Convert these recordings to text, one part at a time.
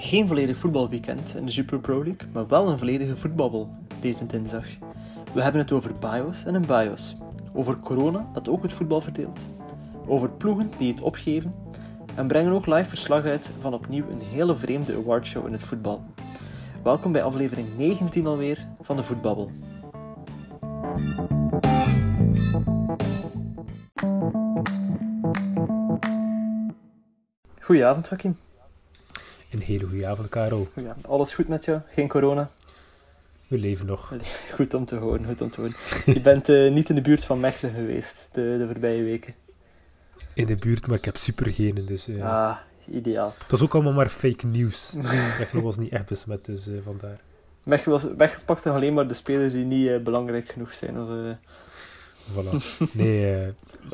geen volledig voetbalweekend in de Super Pro League, maar wel een volledige voetbabbel deze dinsdag. We hebben het over bios en een bios. Over corona, dat ook het voetbal verdeelt. Over ploegen die het opgeven. En brengen ook live verslag uit van opnieuw een hele vreemde awardshow in het voetbal. Welkom bij aflevering 19 alweer van de Voetbabbel. Goedenavond, Hakim. Een hele goede avond, Caro. Ja, alles goed met jou? Geen corona? We leven nog. Goed om te horen, goed om te horen. Je bent uh, niet in de buurt van Mechelen geweest de, de voorbije weken. In de buurt, maar ik heb supergenen, dus... Uh, ah, ideaal. Het was ook allemaal maar fake news. Mechelen was niet echt besmet, dus uh, vandaar. Mechelen, was, Mechelen pakte alleen maar de spelers die niet belangrijk genoeg zijn. Of, Voilà. Nee, uh,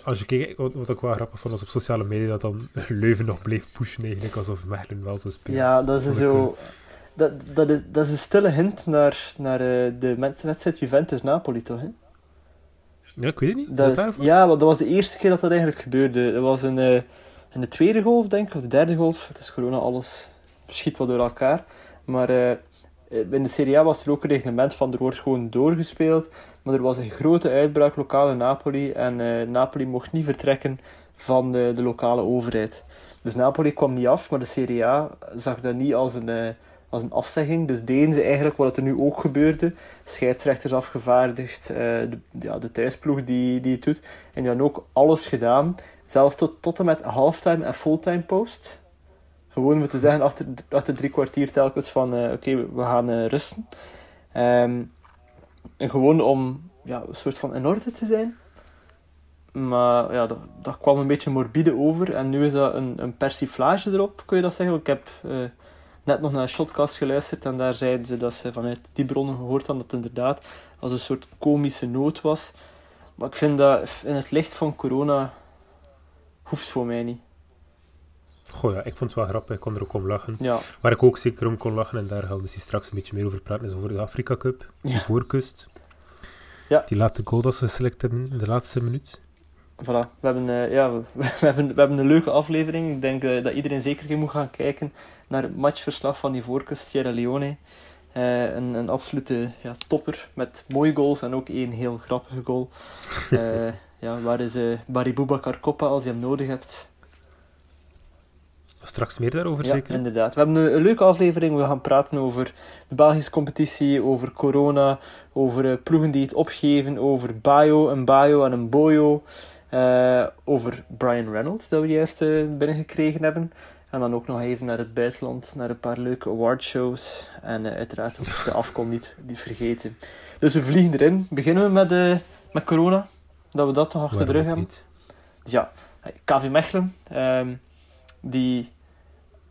als je kijkt, wat, wat ik wel grappig vond, was op sociale media dat dan Leuven nog bleef pushen eigenlijk, alsof Mechelen wel zo speelt. Ja, dat is zo... Dat, dat, is, dat is een stille hint naar, naar uh, de wedstrijd Juventus-Napoli, toch? Hè? Ja, ik weet het niet. Dat is, ja, want dat was de eerste keer dat dat eigenlijk gebeurde. Dat was in, uh, in de tweede golf, denk ik, of de derde golf. Het is corona, alles schiet wat door elkaar. Maar uh, in de Serie A was er ook een reglement van er wordt gewoon doorgespeeld. Maar er was een grote uitbraak lokaal in Napoli. En uh, Napoli mocht niet vertrekken van de, de, lokale overheid. Dus Napoli kwam niet af, maar de Serie A zag dat niet als een, uh, als een afzegging. Dus deden ze eigenlijk wat er nu ook gebeurde. Scheidsrechters afgevaardigd, uh, de, ja, de thuisploeg die, die het doet. En die hadden ook alles gedaan. Zelfs tot, en met halftime en fulltime post. Gewoon moeten zeggen achter, achter drie kwartier telkens van oké, we gaan rusten. Um, gewoon om ja, een soort van in orde te zijn. Maar ja, dat, dat kwam een beetje morbide over. En nu is dat een, een persiflage erop, kun je dat zeggen. Ik heb uh, net nog naar een shotcast geluisterd en daar zeiden ze dat ze vanuit die bronnen gehoord hadden dat het inderdaad als een soort komische noot was. Maar ik vind dat in het licht van corona hoeft voor mij niet. Goh ja, ik vond het wel grappig, ik kon er ook om lachen. Ja. Waar ik ook zeker om kon lachen, en daar gaan we misschien straks een beetje meer over praten, is over de Afrika Cup, de Ja. voorkust. Ja. Die late goal dat ze geselect hebben in de laatste minuut. Voilà, we hebben, eh, ja, we, we hebben, we hebben een leuke aflevering. Ik denk eh, dat iedereen zeker moet gaan kijken naar het matchverslag van die voorkust Sierra Leone. Eh, een, een absolute ja, topper met mooie goals en ook één heel grappige goal. Ja, waar is uh, Baribuba Karkoppa als je hem nodig hebt? Straks meer daarover, Ja, zeker? inderdaad. We hebben een, leuke aflevering. We gaan praten over de Belgische competitie, over corona, over eh, ploegen die het opgeven, over Bayo, een Bayo en een Boyo. eh, over Brian Reynolds, dat we juist eh, binnengekregen hebben. En dan ook nog even naar het buitenland, naar een paar leuke awardshows. En uiteraard ook de afkom niet, niet vergeten. Dus we vliegen erin. Beginnen we met, met corona, dat we dat toch achter de rug hebben. Dus ja, KV Mechelen, ehm, die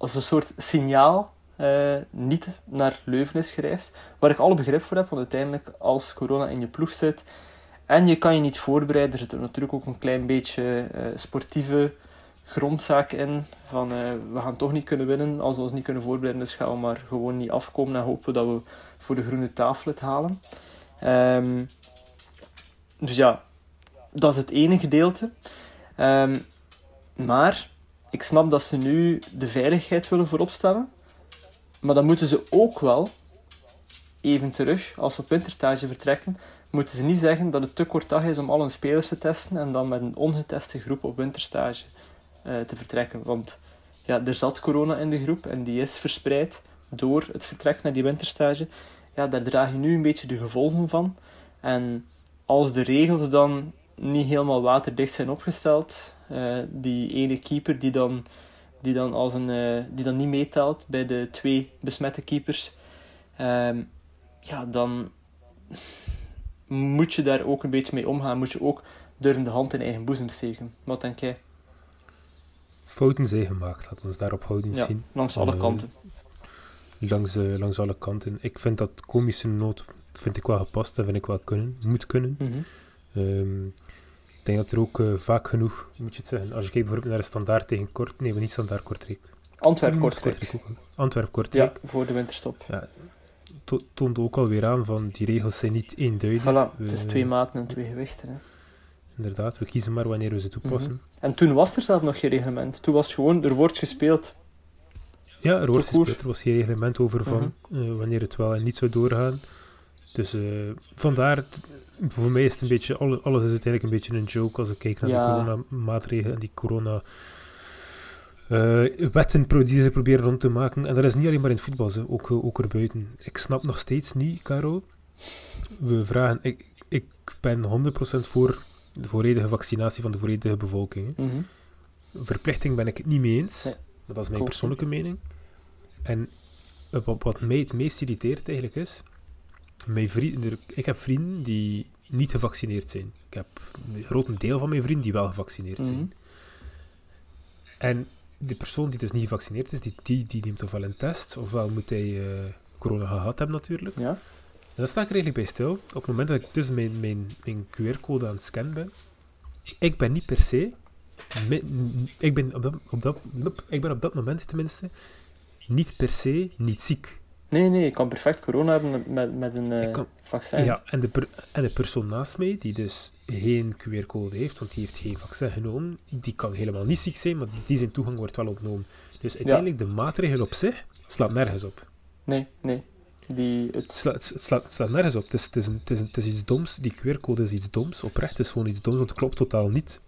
als een soort signaal eh, niet naar Leuven is gereisd. Waar ik alle begrip voor heb, want uiteindelijk als corona in je ploeg zit en je kan je niet voorbereiden, er zit er natuurlijk ook een klein beetje eh, sportieve grondzaak in. Van eh, we gaan toch niet kunnen winnen. Als we ons niet kunnen voorbereiden, dus gaan we maar gewoon niet afkomen en hopen dat we voor de groene tafel het halen. Ehm, dus ja, dat is het ene gedeelte. Ehm, maar ik snap dat ze nu de veiligheid willen voorop stellen. Maar dan moeten ze ook wel, even terug, als we op winterstage vertrekken, moeten ze niet zeggen dat het te kort dag is om al hun spelers te testen en dan met een ongeteste groep op winterstage eh, te vertrekken. Want ja, er zat corona in de groep en die is verspreid door het vertrek naar die winterstage. Ja, daar draag je nu een beetje de gevolgen van. En als de regels dan niet helemaal waterdicht zijn opgesteld, eh, die ene keeper die dan, die dan, als een, eh, die dan niet meetelt bij de twee besmette keepers, ehm, ja, dan moet je daar ook een beetje mee omgaan. Moet je ook durven de hand in eigen boezem steken. Wat denk jij? Fouten zijn gemaakt, laten we ons daarop houden Ja, misschien. langs alle Eh, kanten. Langs, langs alle kanten. Ik vind dat komische noot vind ik wel gepast, dat vind ik wel kunnen, moet kunnen. Ehm, ik denk dat er ook eh, vaak genoeg, moet je het zeggen, als je kijkt bijvoorbeeld naar de standaard tegen Kort, nee, maar niet standaard Kortrijk. Antwerp Hmm, Kortrijk. ook. Antwerp Ja, Kortrijk voor de winterstop. to- toont ook alweer aan van die regels zijn niet eenduidig. Voilà, het is We- twee maten en twee gewichten. Hè. Inderdaad, we kiezen maar wanneer we ze toepassen. En toen was er zelf nog geen reglement. Toen was het gewoon, er wordt gespeeld. Ja, er wordt gespeeld. Er was geen reglement over van eh, wanneer het wel en niet zou doorgaan. Dus eh, vandaar, het- voor mij is het een beetje, alle- alles is uiteindelijk een beetje een joke als ik kijk naar Ja. de coronamaatregelen en die corona eh, wetten die ze proberen rond te maken. En dat is niet alleen maar in het voetbal, ze, ook, eh, ook erbuiten. Ik snap nog steeds niet, Caro. We vragen, ik, ik ben 100% voor de volledige vaccinatie van de volledige bevolking. Mhm. Verplichting ben ik het niet mee eens. Nee. Dat is mijn persoonlijke mening. En wat, wat mij het meest irriteert eigenlijk is... Mijn vrienden, ik heb vrienden die niet gevaccineerd zijn. Ik heb een groot deel van mijn vrienden die wel gevaccineerd Mhm. zijn. En de persoon die dus niet gevaccineerd is, die, die, die neemt ofwel een test, ofwel moet hij eh, corona gehad hebben natuurlijk. Ja. En dan sta ik er eigenlijk bij stil. Op het moment dat ik dus mijn, mijn, mijn QR-code aan het scannen ben, ik ben niet per se, ik ben op dat, op dat, ik ben op dat moment tenminste, niet per se niet ziek. Nee, nee, je kan perfect corona hebben met- met, een eh, kan- vaccin. Ja, en de, per- en de persoon naast mij, die dus geen QR-code heeft, want die heeft geen vaccin genomen, die kan helemaal niet ziek zijn, maar die zijn toegang wordt wel ontnomen. Dus uiteindelijk, de maatregel op zich slaat nergens op. Nee, nee. Die, Het slaat, het slaat, het slaat nergens op. Het is, het, is een, het, is een- het is iets doms. Die QR-code is iets doms. Oprecht het is gewoon iets doms, want het klopt totaal niet.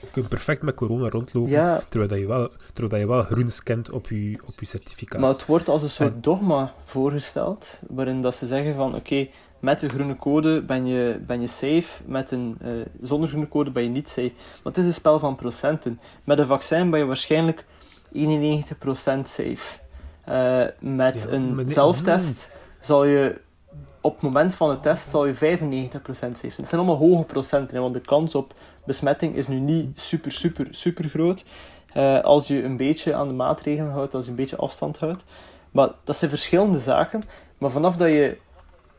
Je kunt perfect met corona rondlopen, ja, terwijl, dat je wel, terwijl dat je wel groen scant op je, op je certificaat. maar het wordt als een soort En- dogma voorgesteld, waarin dat ze zeggen van, oké, met de groene code ben je, ben je safe, met een, eh, zonder groene code ben je niet safe. Maar het is een spel van procenten. Met een vaccin ben je waarschijnlijk 91% safe. Eh, met Ja, een nee- zelftest zal je op het moment van de test zal je 95% safe zijn. Het zijn allemaal hoge procenten, want de kans op besmetting is nu niet super, super, super groot. Eh, als je een beetje aan de maatregelen houdt, als je een beetje afstand houdt. Maar dat zijn verschillende zaken. Maar vanaf dat je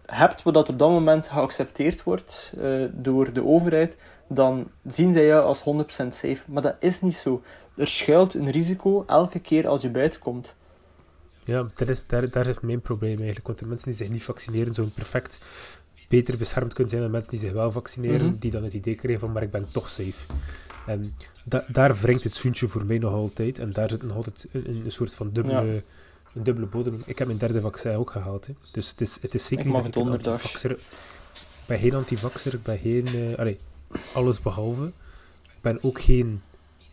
hebt wat op dat moment geaccepteerd wordt eh, door de overheid, dan zien zij jou als 100% safe. Maar dat is niet zo. Er schuilt een risico elke keer als je buiten komt. Ja, dat is, daar, daar zit mijn probleem eigenlijk. Want de mensen die zich niet vaccineren zouden perfect beter beschermd kunnen zijn dan mensen die zich wel vaccineren, Mhm. die dan het idee krijgen van, maar ik ben toch safe. En da- daar wringt het zoentje voor mij nog altijd. En daar zit nog altijd een, een soort van dubbele, een dubbele bodem. Ik heb mijn derde vaccin ook gehaald. Hè. Dus het is, het is zeker Ik niet dat ik antivaxer... Ik ben geen antivaxer, ik ben geen... eh alles behalve. Ik ben ook geen...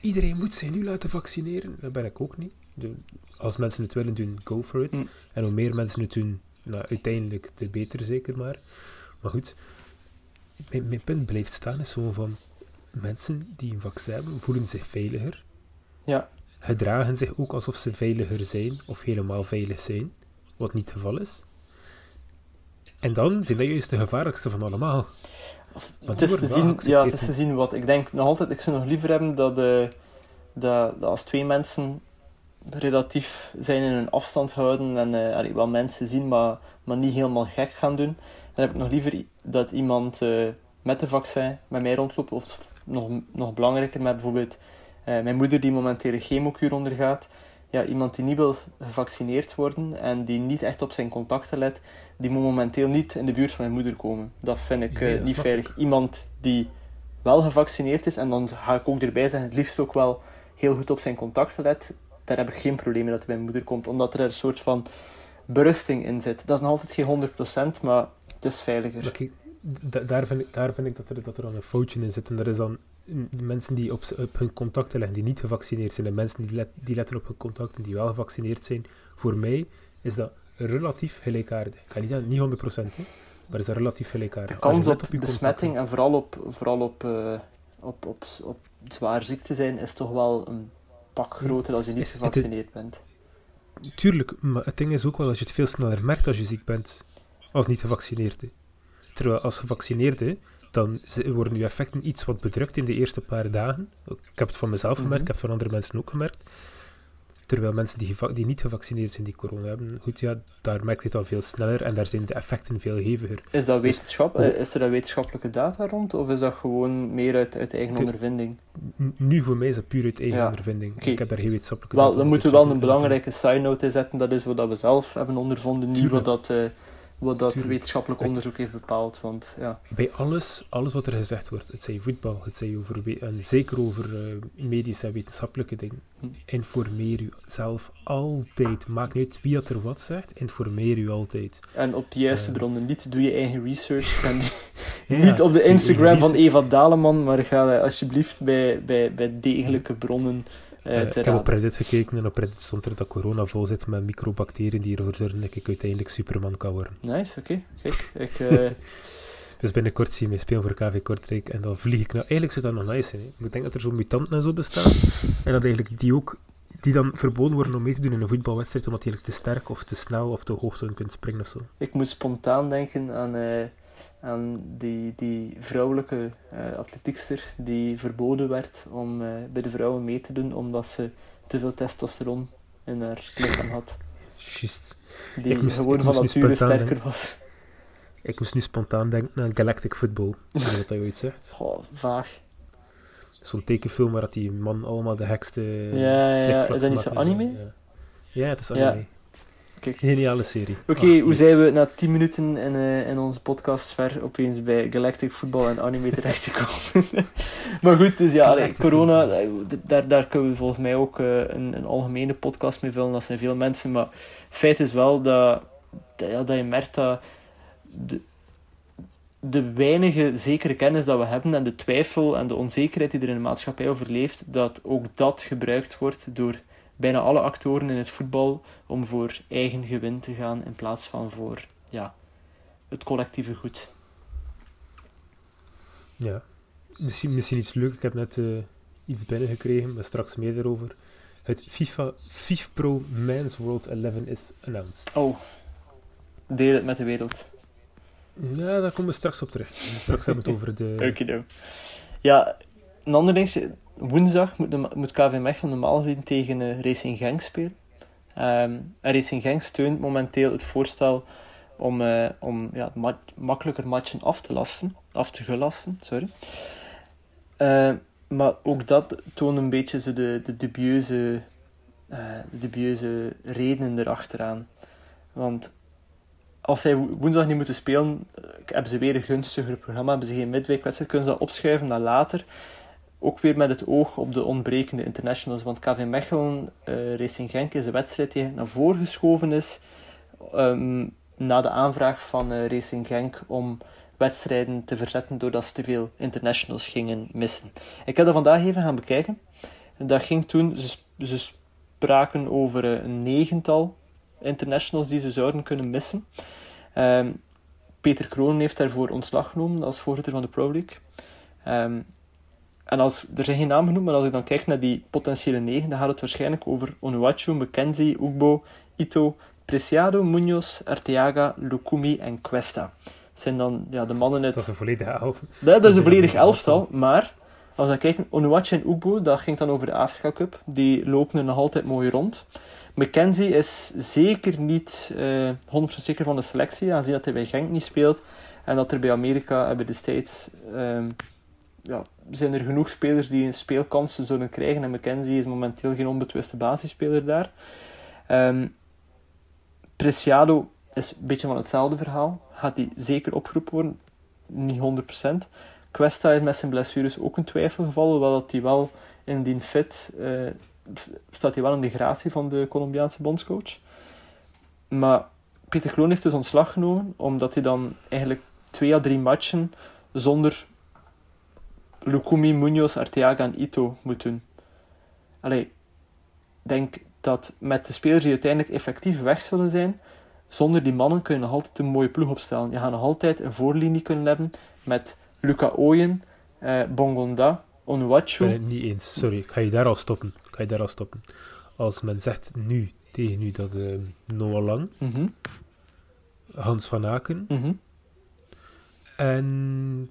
Iedereen moet zich nu laten vaccineren. Dat ben ik ook niet. De- als mensen het willen doen, go for it. Mm. En hoe meer mensen het doen, nou, uiteindelijk, te beter zeker maar. Maar goed, mijn, mijn punt blijft staan is gewoon van... Mensen die een vaccin hebben, voelen zich veiliger. Ja. Gedragen zich ook alsof ze veiliger zijn, of helemaal veilig zijn. Wat niet het geval is. En dan zijn dat juist de gevaarlijkste van allemaal. Maar Het is, te zien, ja, het is te zien wat ik denk nog altijd. Ik zou nog liever hebben dat, dat, dat als twee mensen relatief zijn in hun afstand houden en allee, wel mensen zien, maar, maar niet helemaal gek gaan doen. Dan heb ik nog liever dat iemand eh, met de vaccin met mij rondloopt, of nog, nog belangrijker, met bijvoorbeeld eh, mijn moeder die momenteel een chemokuur ondergaat. Ja, iemand die niet wil gevaccineerd worden en die niet echt op zijn contacten let, die moet momenteel niet in de buurt van mijn moeder komen. Dat vind ik Nee, eh, dat niet veilig. ik. Iemand die wel gevaccineerd is, en dan ga ik ook erbij zeggen, het liefst ook wel heel goed op zijn contacten let, daar heb ik geen probleem mee dat hij bij mijn moeder komt, omdat er een soort van berusting in zit. Dat is nog altijd geen 100%, maar het is veiliger. Kijk, daar, vind ik, daar vind ik dat er, dat er dan een foutje in zit. En dat is dan de mensen die op, hun contacten leggen, die niet gevaccineerd zijn, en mensen die, let, die letten op hun contacten, die wel gevaccineerd zijn. Voor mij is dat relatief gelijkaardig. Ik ga niet zeggen, niet 100%, hè, maar is dat relatief gelijkaardig. Je kans op besmetting contacten- en vooral op, vooral op, eh, op, op, op zwaar ziek te zijn, is toch wel een pak groter als je niet Is- het is- gevaccineerd bent. Tuurlijk, maar het ding is ook wel dat je het veel sneller merkt als je ziek bent, als niet gevaccineerde. Terwijl als gevaccineerde, dan worden je effecten iets wat bedrukt in de eerste paar dagen. Ik heb het van mezelf gemerkt, Mhm. ik heb van andere mensen ook gemerkt. Terwijl mensen die, die niet gevaccineerd zijn, die corona hebben, goed ja, daar merk je het al veel sneller en daar zijn de effecten veel heviger. Is, dat wetenschap, oh. eh, is er daar wetenschappelijke data rond, of is dat gewoon meer uit, uit eigen De- ondervinding? Nu voor mij is dat puur uit eigen Ja. ondervinding. Ik heb daar geen wetenschappelijke Wel, data dan moeten te we wel een belangrijke side note in zetten, dat is wat dat we zelf hebben ondervonden, Tuurlijk. wat dat, eh, wat dat Tuurlijk. wetenschappelijk onderzoek heeft bepaald. Want ja, Bij alles, alles wat er gezegd wordt, het zij voetbal, het zij over, en zeker over eh, medische en wetenschappelijke dingen, Hm. informeer u zelf altijd. Maakt niet uit wie dat er wat zegt, informeer u altijd. en op de juiste Ja. bronnen niet. Doe je eigen research. En Ja, niet op de Instagram van Eva Daleman, maar ga eh, alsjeblieft bij, bij, bij degelijke bronnen eh Eh, ik heb op. Reddit gekeken en op Reddit stond er dat corona vol zit met microbacteriën die ervoor zorgen dat ik uiteindelijk Superman kan worden. Nice, oké. Kijk, ik, eh, Dus binnenkort zie je mij spelen voor KV Kortrijk en dan vlieg ik naar... Eigenlijk zou dat nog nice zijn. Hè. Ik denk dat er zo'n mutanten en zo bestaan. En dat eigenlijk die ook... Die dan verboden worden om mee te doen in een voetbalwedstrijd omdat die eigenlijk te sterk of te snel of te hoog zouden kunnen springen of zo. ik moest spontaan denken aan, aan die, die vrouwelijke eh atletiekster die verboden werd om eh, bij de vrouwen mee te doen omdat ze te veel testosteron in haar lichaam had. Juist. Die Ik moest- gewoon ik van nature sterker was. Ik moest nu spontaan denken aan Galactic Football. Ik weet niet wat dat je ooit zegt. Goh, vaag. Zo'n tekenfilm waar dat die man allemaal de hekste... Ja, ja, ja. Is dat niet zo anime? Ja. ja, het is Ja. Kijk. Geniale serie. Oké, Ach, hoe zijn we na 10 minuten in, eh, in onze podcast ver opeens bij Galactic Football en anime terechtgekomen? maar goed, dus ja, corona, eh, daar, daar kunnen we volgens mij ook eh, een, een algemene podcast mee vullen. Dat zijn veel mensen, maar feit is wel dat, dat, ja, dat je merkt dat de, de weinige zekere kennis dat we hebben en de twijfel en de onzekerheid die er in de maatschappij over leeft, dat ook dat gebruikt wordt door bijna alle actoren in het voetbal om voor eigen gewin te gaan in plaats van voor ja, het collectieve goed. Ja. Misschien, misschien iets leuk. Ik heb net eh, iets binnengekregen, maar straks meer erover. Het FIFA FIFPro Men's World 11 is announced. Oh, deel het met de wereld. Ja, daar komen we straks op terug. Straks hebben we het over de... Oké, Ja, een ander ding. Woensdag moet, KV Mechelen normaal gezien tegen eh, Racing Genk spelen. Ehm, Racing Genk steunt momenteel het voorstel om, eh, om ja, ma- makkelijker matchen af te lasten. Af te gelasten, sorry. Eh, maar ook dat toont een beetje zo de, de, dubieuze, eh, dubieuze redenen erachteraan. Want als zij wo- woensdag niet moeten spelen, hebben ze weer een gunstiger programma. Hebben ze geen midweekwedstrijd, kunnen ze dat opschuiven naar later. Ook weer met het oog op de ontbrekende internationals. Want KV Mechelen, eh, Racing Genk is de wedstrijd die naar voren geschoven is. ehm, na de aanvraag van eh, Racing Genk om wedstrijden te verzetten doordat ze te veel internationals gingen missen. Ik heb dat vandaag even gaan bekijken. Dat ging toen, ze spraken over eh, een negental internationals die ze zouden kunnen missen. Ehm, Peter Kroon heeft daarvoor ontslag genomen als voorzitter van de Pro League. Ehm, en als, er zijn geen namen genoemd, maar als ik dan kijk naar die potentiële negen, dan gaat het waarschijnlijk over Onuachu, McKenzie, Ugbo, Ito, Preciado, Munoz, Arteaga, Lukumi en Cuesta. Zijn dan ja, de mannen uit... Dat is een volledige elf. Dat, dat is een volledig elftal, maar als we kijken, Onuachu en Ugbo, dat ging dan over de Afrika Cup. Die lopen er nog altijd mooi rond. McKenzie is zeker niet eh 100% zeker van de selectie, aangezien dat hij bij Genk niet speelt. En dat er bij Amerika en bij de States ehm, ja, zijn er genoeg spelers die een speelkans zullen krijgen. En McKenzie is momenteel geen onbetwiste basisspeler daar. Ehm Preciado is een beetje van hetzelfde verhaal. Gaat hij zeker opgeroepen worden? Niet 100%. Questa is met zijn blessures ook een twijfelgeval, hoewel dat hij wel indien fit eh, staat hij wel in de gratie van de Colombiaanse bondscoach. Maar Peter Kloon heeft dus ontslag genomen, omdat hij dan eigenlijk twee à drie matchen zonder Lukumi, Munoz, Arteaga en Ito moet doen. Allee, ik denk dat met de spelers die uiteindelijk effectief weg zullen zijn, zonder die mannen kun je nog altijd een mooie ploeg opstellen. Je gaat nog altijd een voorlinie kunnen hebben met Luca Ooyen, eh, Bongonda, Ik Onuachu. ben het niet eens. Sorry, ik ga je daar al stoppen. Ik ga je daar al stoppen. Als men zegt nu tegen u dat eh, Noah Lang, Mhm, Hans van Aken mhm. En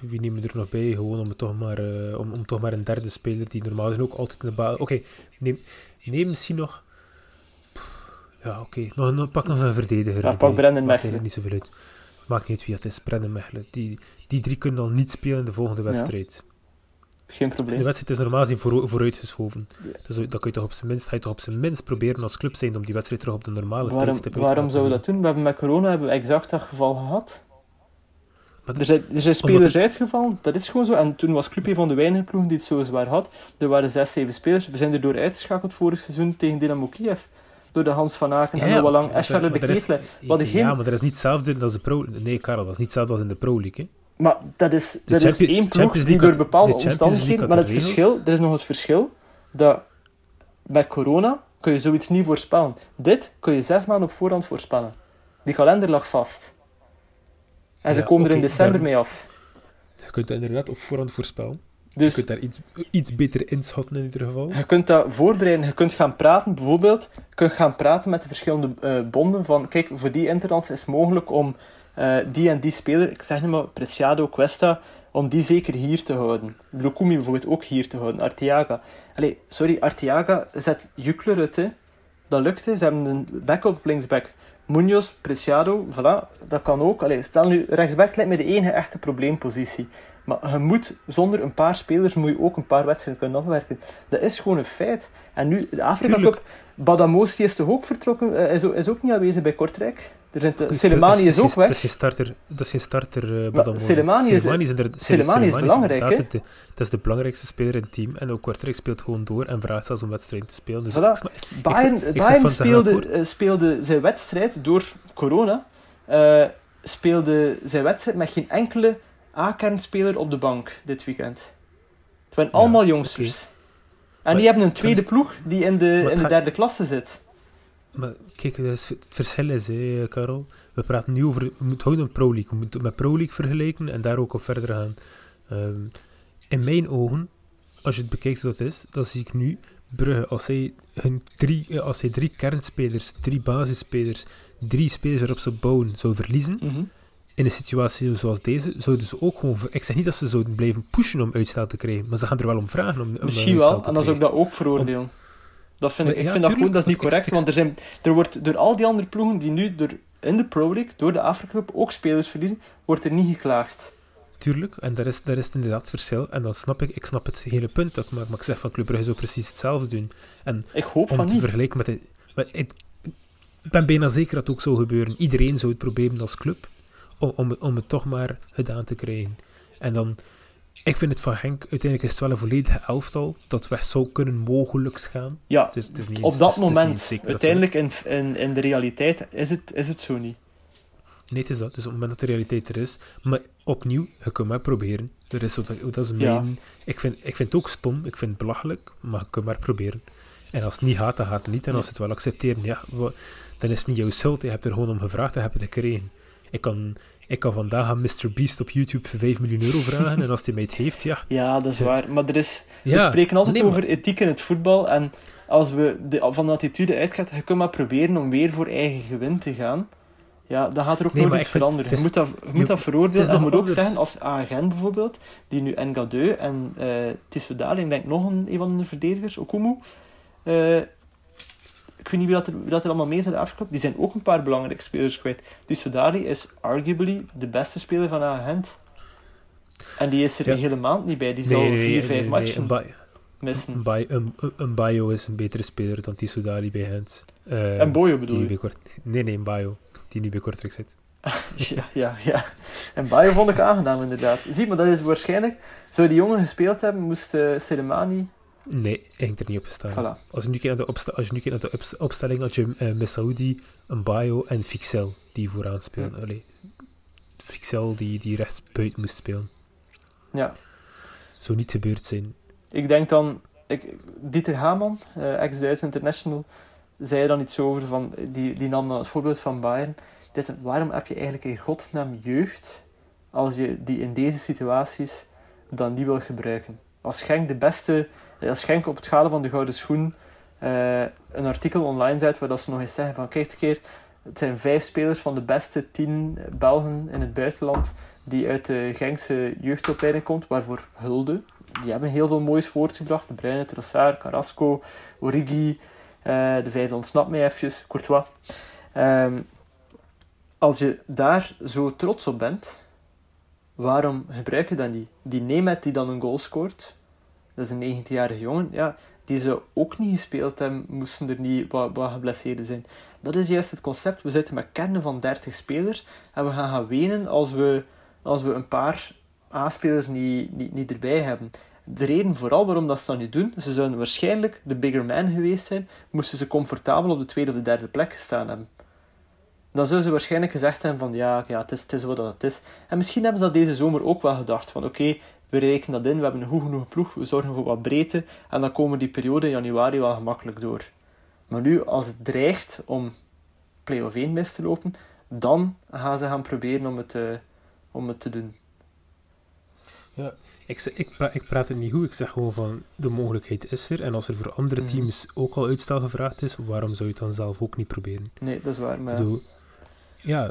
wie nemen we er nog bij? Gewoon om, toch maar, eh, om, om toch maar een derde speler die normaal gezien ook altijd in de baan. Oké, neem, neem misschien nog. Ja, oké. Nog, nog, pak nog een verdediger. Ja, pak Brendan Mechelen. niet zoveel uit. Maakt niet uit wie het is. Brendan Mechelen. Die, die drie kunnen al niet spelen in de volgende Ja. Geen De probleem. wedstrijd is normaal gezien voor, vooruitgeschoven. Ja. Dus dan kun je toch op zijn minst, ga je toch op zijn minst proberen als club zijn om die wedstrijd terug op de normale Waarom, tijdstip uit te waarom laten zouden we dat doen? We hebben met corona hebben we exact dat geval gehad. Maar Er zijn, er zijn spelers het- uitgevallen, dat is gewoon zo. En toen was Club een van de weinige ploegen die het zo zwaar had. Er waren zes, zeven spelers. We zijn er door uitgeschakeld vorig seizoen tegen Dynamo Kiev. Door de Hans van Aken en Noah Lang en Charles de Ja, maar dat is niet hetzelfde als de pro... Nee, Karel, dat is niet hetzelfde als in de Pro League. Hè. Maar dat is, dat is één ploeg die door bepaalde omstandigheden... Maar het regels. verschil, er is nog het verschil dat met corona kun je zoiets niet voorspellen. Dit kun je zes maanden op voorhand voorspellen. Die kalender lag vast. En ze komen er in december daar- mee af. Je kunt dat inderdaad op voorhand voorspellen. Je Dus kunt daar iets, iets beter inschatten in ieder geval. je kunt dat voorbereiden. Je kunt gaan praten, bijvoorbeeld, je kunt gaan praten met de verschillende eh, bonden van, kijk, voor die interlands is het mogelijk om eh, die en die speler, ik zeg nu maar Preciado, Cuesta, om die zeker hier te houden. Lukumi bijvoorbeeld ook hier te houden, Arteaga. Allee, sorry, Arteaga zet Jukler uit, hè. Dat lukt, hè. Ze hebben een backup op linksback. Munoz, Preciado, voilà, dat kan ook. Allee, stel nu, rechtsback lijkt me de enige echte probleempositie. Maar je moet, zonder een paar spelers, moet je ook een paar wedstrijden kunnen afwerken. Dat is gewoon een feit. En nu, de Afrika. Cup, Badamosi is toch ook vertrokken, eh, is ook niet aanwezig bij Kortrijk. Er zijn te- Dat is- Selemani dat is ook weg. Dat is geen starter, dat is geen starter uh. Selemani is- Selemani is, belangrijk, Dat is de belangrijkste speler in het team. En ook Kortrijk speelt gewoon door en vraagt zelfs om wedstrijden te spelen. Dus Voilà. ik snap- Bayern, ik Bayern speelde, eh, speelde zijn wedstrijd door corona. eh, speelde zijn wedstrijd met geen enkele A-kernspeler op de bank dit weekend. Het waren Ja, allemaal jongsters. En Maar die hebben een tweede ploeg die in de, in de derde klasse zit. Maar kijk, het verschil is, hè, Karel. We praten nu over... We moeten houden een Pro League. We moeten het met Pro League vergelijken en daar ook op verder gaan. Ehm, in mijn ogen, als je het bekijkt wat het is, dan zie ik nu Brugge, als zij, hun drie, eh, als zij drie kernspelers, drie basisspelers, drie spelers waarop ze bouwen, zou verliezen, Mhm. in een situatie zoals deze, zouden ze ook gewoon... Ik zeg niet dat ze zouden blijven pushen om uitstel te krijgen, maar ze gaan er wel om vragen om, om Misschien wel, en dan zou ik dat ook veroordelen. Dat vind ik, Maar ik ja, vind dat goed, dat is niet correct, want er, zijn, er wordt door al die andere ploegen die nu door, in de Pro League, door de Afrika Cup, ook spelers verliezen, wordt er niet geklaagd. Tuurlijk, en daar is, daar is het inderdaad het verschil. En dan snap ik, ik snap het hele punt dat maak, maar ik zeg van Club Brugge zou precies hetzelfde doen. En Ik hoop om van te niet. vergelijken met... De, met ik, ik ben bijna zeker dat het ook zou gebeuren. Iedereen zou het proberen als club, om, om, het- om het toch maar gedaan te krijgen. En dan... Ik vind het van Henk, uiteindelijk is het wel een volledige elftal dat weg zou kunnen mogelijk gaan. Ja, Het is, het is niet op dat het moment, het uiteindelijk in, in, in de realiteit, is het, is het zo niet. Nee, het is dat. Dus op het moment dat de realiteit er is. Maar opnieuw, je kunt maar proberen. Dat is, dat is Ja. mijn... Ik, vind, ik vind het ook stom, ik vind het belachelijk, maar je kunt maar proberen. En als het niet gaat, dan gaat het niet. En als het wel accepteren, ja, dan is het niet jouw schuld. Je hebt er gewoon om gevraagd en hebt het gekregen. Ik kan, ik kan vandaag aan Mr. Beast op YouTube voor 5 miljoen euro vragen. en als hij mij het heeft, ja. Ja, dat is waar. Maar er is, we spreken altijd nee, over ethiek in het voetbal. En als we de, van de attitude uitgaan, je kunt maar proberen om weer voor eigen gewin te gaan. Ja, dan gaat er ook Nee, nooit iets vind- veranderen. Je moet dat, je moet dat veroordelen. En je moet ook anders. zeggen, als agent bijvoorbeeld, die nu Ngadeu en eh Tissoudali, en ik denk nog een, een van de verdedigers, Okumu, eh, ik weet niet wie dat er, wie dat er allemaal mee Afrika Cup, die zijn ook een paar belangrijke spelers kwijt. Tissoudali is arguably de beste speler van agent. En die is er Ja. een hele maand niet bij. Die zal nee, vier, nee, vijf nee, matchen een, Ba- missen. een, Ba- een, een Bayo is een betere speler dan Tissoudali bij Gent. Eh, En Boyo die bedoel je? Kort, Nee, nee, een Bayo. Die nu bij Kortrijk zit. Ja, ja, ja. En Bayo vond ik aangenaam, inderdaad. Zie, maar dat is waarschijnlijk... Zou die jongen gespeeld hebben, moest uh, Selemani... Nee, hij ging er niet op staan. Voilà. Als je nu kijkt naar de, opsta als je nu kijkt naar de opst- opstelling, had je uh, Messaoudi, een Bayo en Fixel die vooraan spelen. Ja. Allee, Fixel die, die rechts buiten moest spelen. Ja. Zou niet gebeurd zijn. Ik denk dan... Ik, Dieter Hamann, uh, ex-Duits international, zei er dan iets over van... Die, die nam dan het voorbeeld van Bayern. Dit, waarom heb je eigenlijk in godsnaam jeugd als je die in deze situaties dan niet wil gebruiken? Als Schenk de beste... Als Schenk op het schade van de gouden schoen uh, een artikel online zet waar dat ze nog eens zeggen van kijk een keer, het zijn vijf spelers van de beste tien Belgen in het buitenland die uit de Genkse jeugdopleiding komt, waarvoor hulde. Die hebben heel veel moois voortgebracht. De Bruyne, Trossard, Carrasco, Origi, uh, de vijfde ontsnapt mij eventjes, Courtois. Um, als je daar zo trots op bent, waarom gebruik je dat niet? Die Nemet die dan een goal scoort, dat is een 19-jarige jongen, ja, die zou ook niet gespeeld hebben, moesten er niet wat, wat geblesseerd zijn. Dat is juist het concept. We zitten met kernen van 30 spelers en we gaan gaan wenen als we, als we een paar A-spelers niet, niet, niet erbij hebben. De reden vooral waarom dat ze dat niet doen, ze zouden waarschijnlijk de bigger man geweest zijn, moesten ze comfortabel op de tweede of de derde plek gestaan hebben. Dan zouden ze waarschijnlijk gezegd hebben van ja, ja het, is, het is wat het is. En misschien hebben ze dat deze zomer ook wel gedacht van oké, we rekenen dat in, we hebben een goed genoeg ploeg, we zorgen voor wat breedte en dan komen die periode in januari wel gemakkelijk door. Maar nu, als het dreigt om play-off 1 mis te lopen, dan gaan ze gaan proberen om het, uh, om het te doen. Ja, ik, ik, pra ik praat het niet goed, ik zeg gewoon van de mogelijkheid is er. En als er voor andere mhm. teams ook al uitstel gevraagd is, waarom zou je het dan zelf ook niet proberen? Nee, dat is waar. Maar... ja.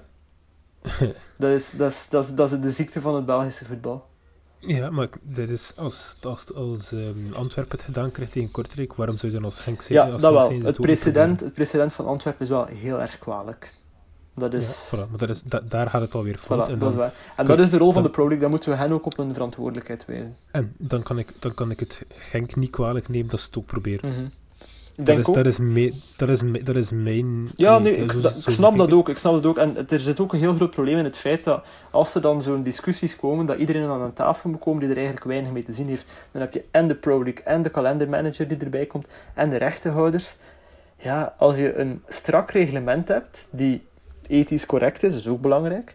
dat, is, dat, is, dat, is, dat is de ziekte van het Belgische voetbal. Ja, maar dat is als, als, als um, Antwerpen het gedaan krijgt tegen Kortrijk, waarom zou je dan als Henk zijn? Ja, dat wel. Het, precedent, het precedent van Antwerpen is wel heel erg kwalijk. Dat is... Ja, voilà, maar dat is, daar gaat het alweer fout. en dat is waar. En dat is de rol van de Pro League, dan moeten we hen ook op hun verantwoordelijkheid wijzen. En dan kan ik, dan kan ik het Genk niet kwalijk nemen dat ze het ook proberen. Mm -hmm. Dat is, dat, is me, dat, is me, dat is mijn... Ja, nee, ik, snap dat ook. Ik snap dat ook. En er zit ook een heel groot probleem in het feit dat als er dan zo'n discussies komen, dat iedereen aan een tafel moet komen die er eigenlijk weinig mee te zien heeft. Dan heb je en de Pro League, en de kalendermanager die erbij komt, en de rechtenhouders. Ja, als je een strak reglement hebt, die ethisch correct is, is ook belangrijk.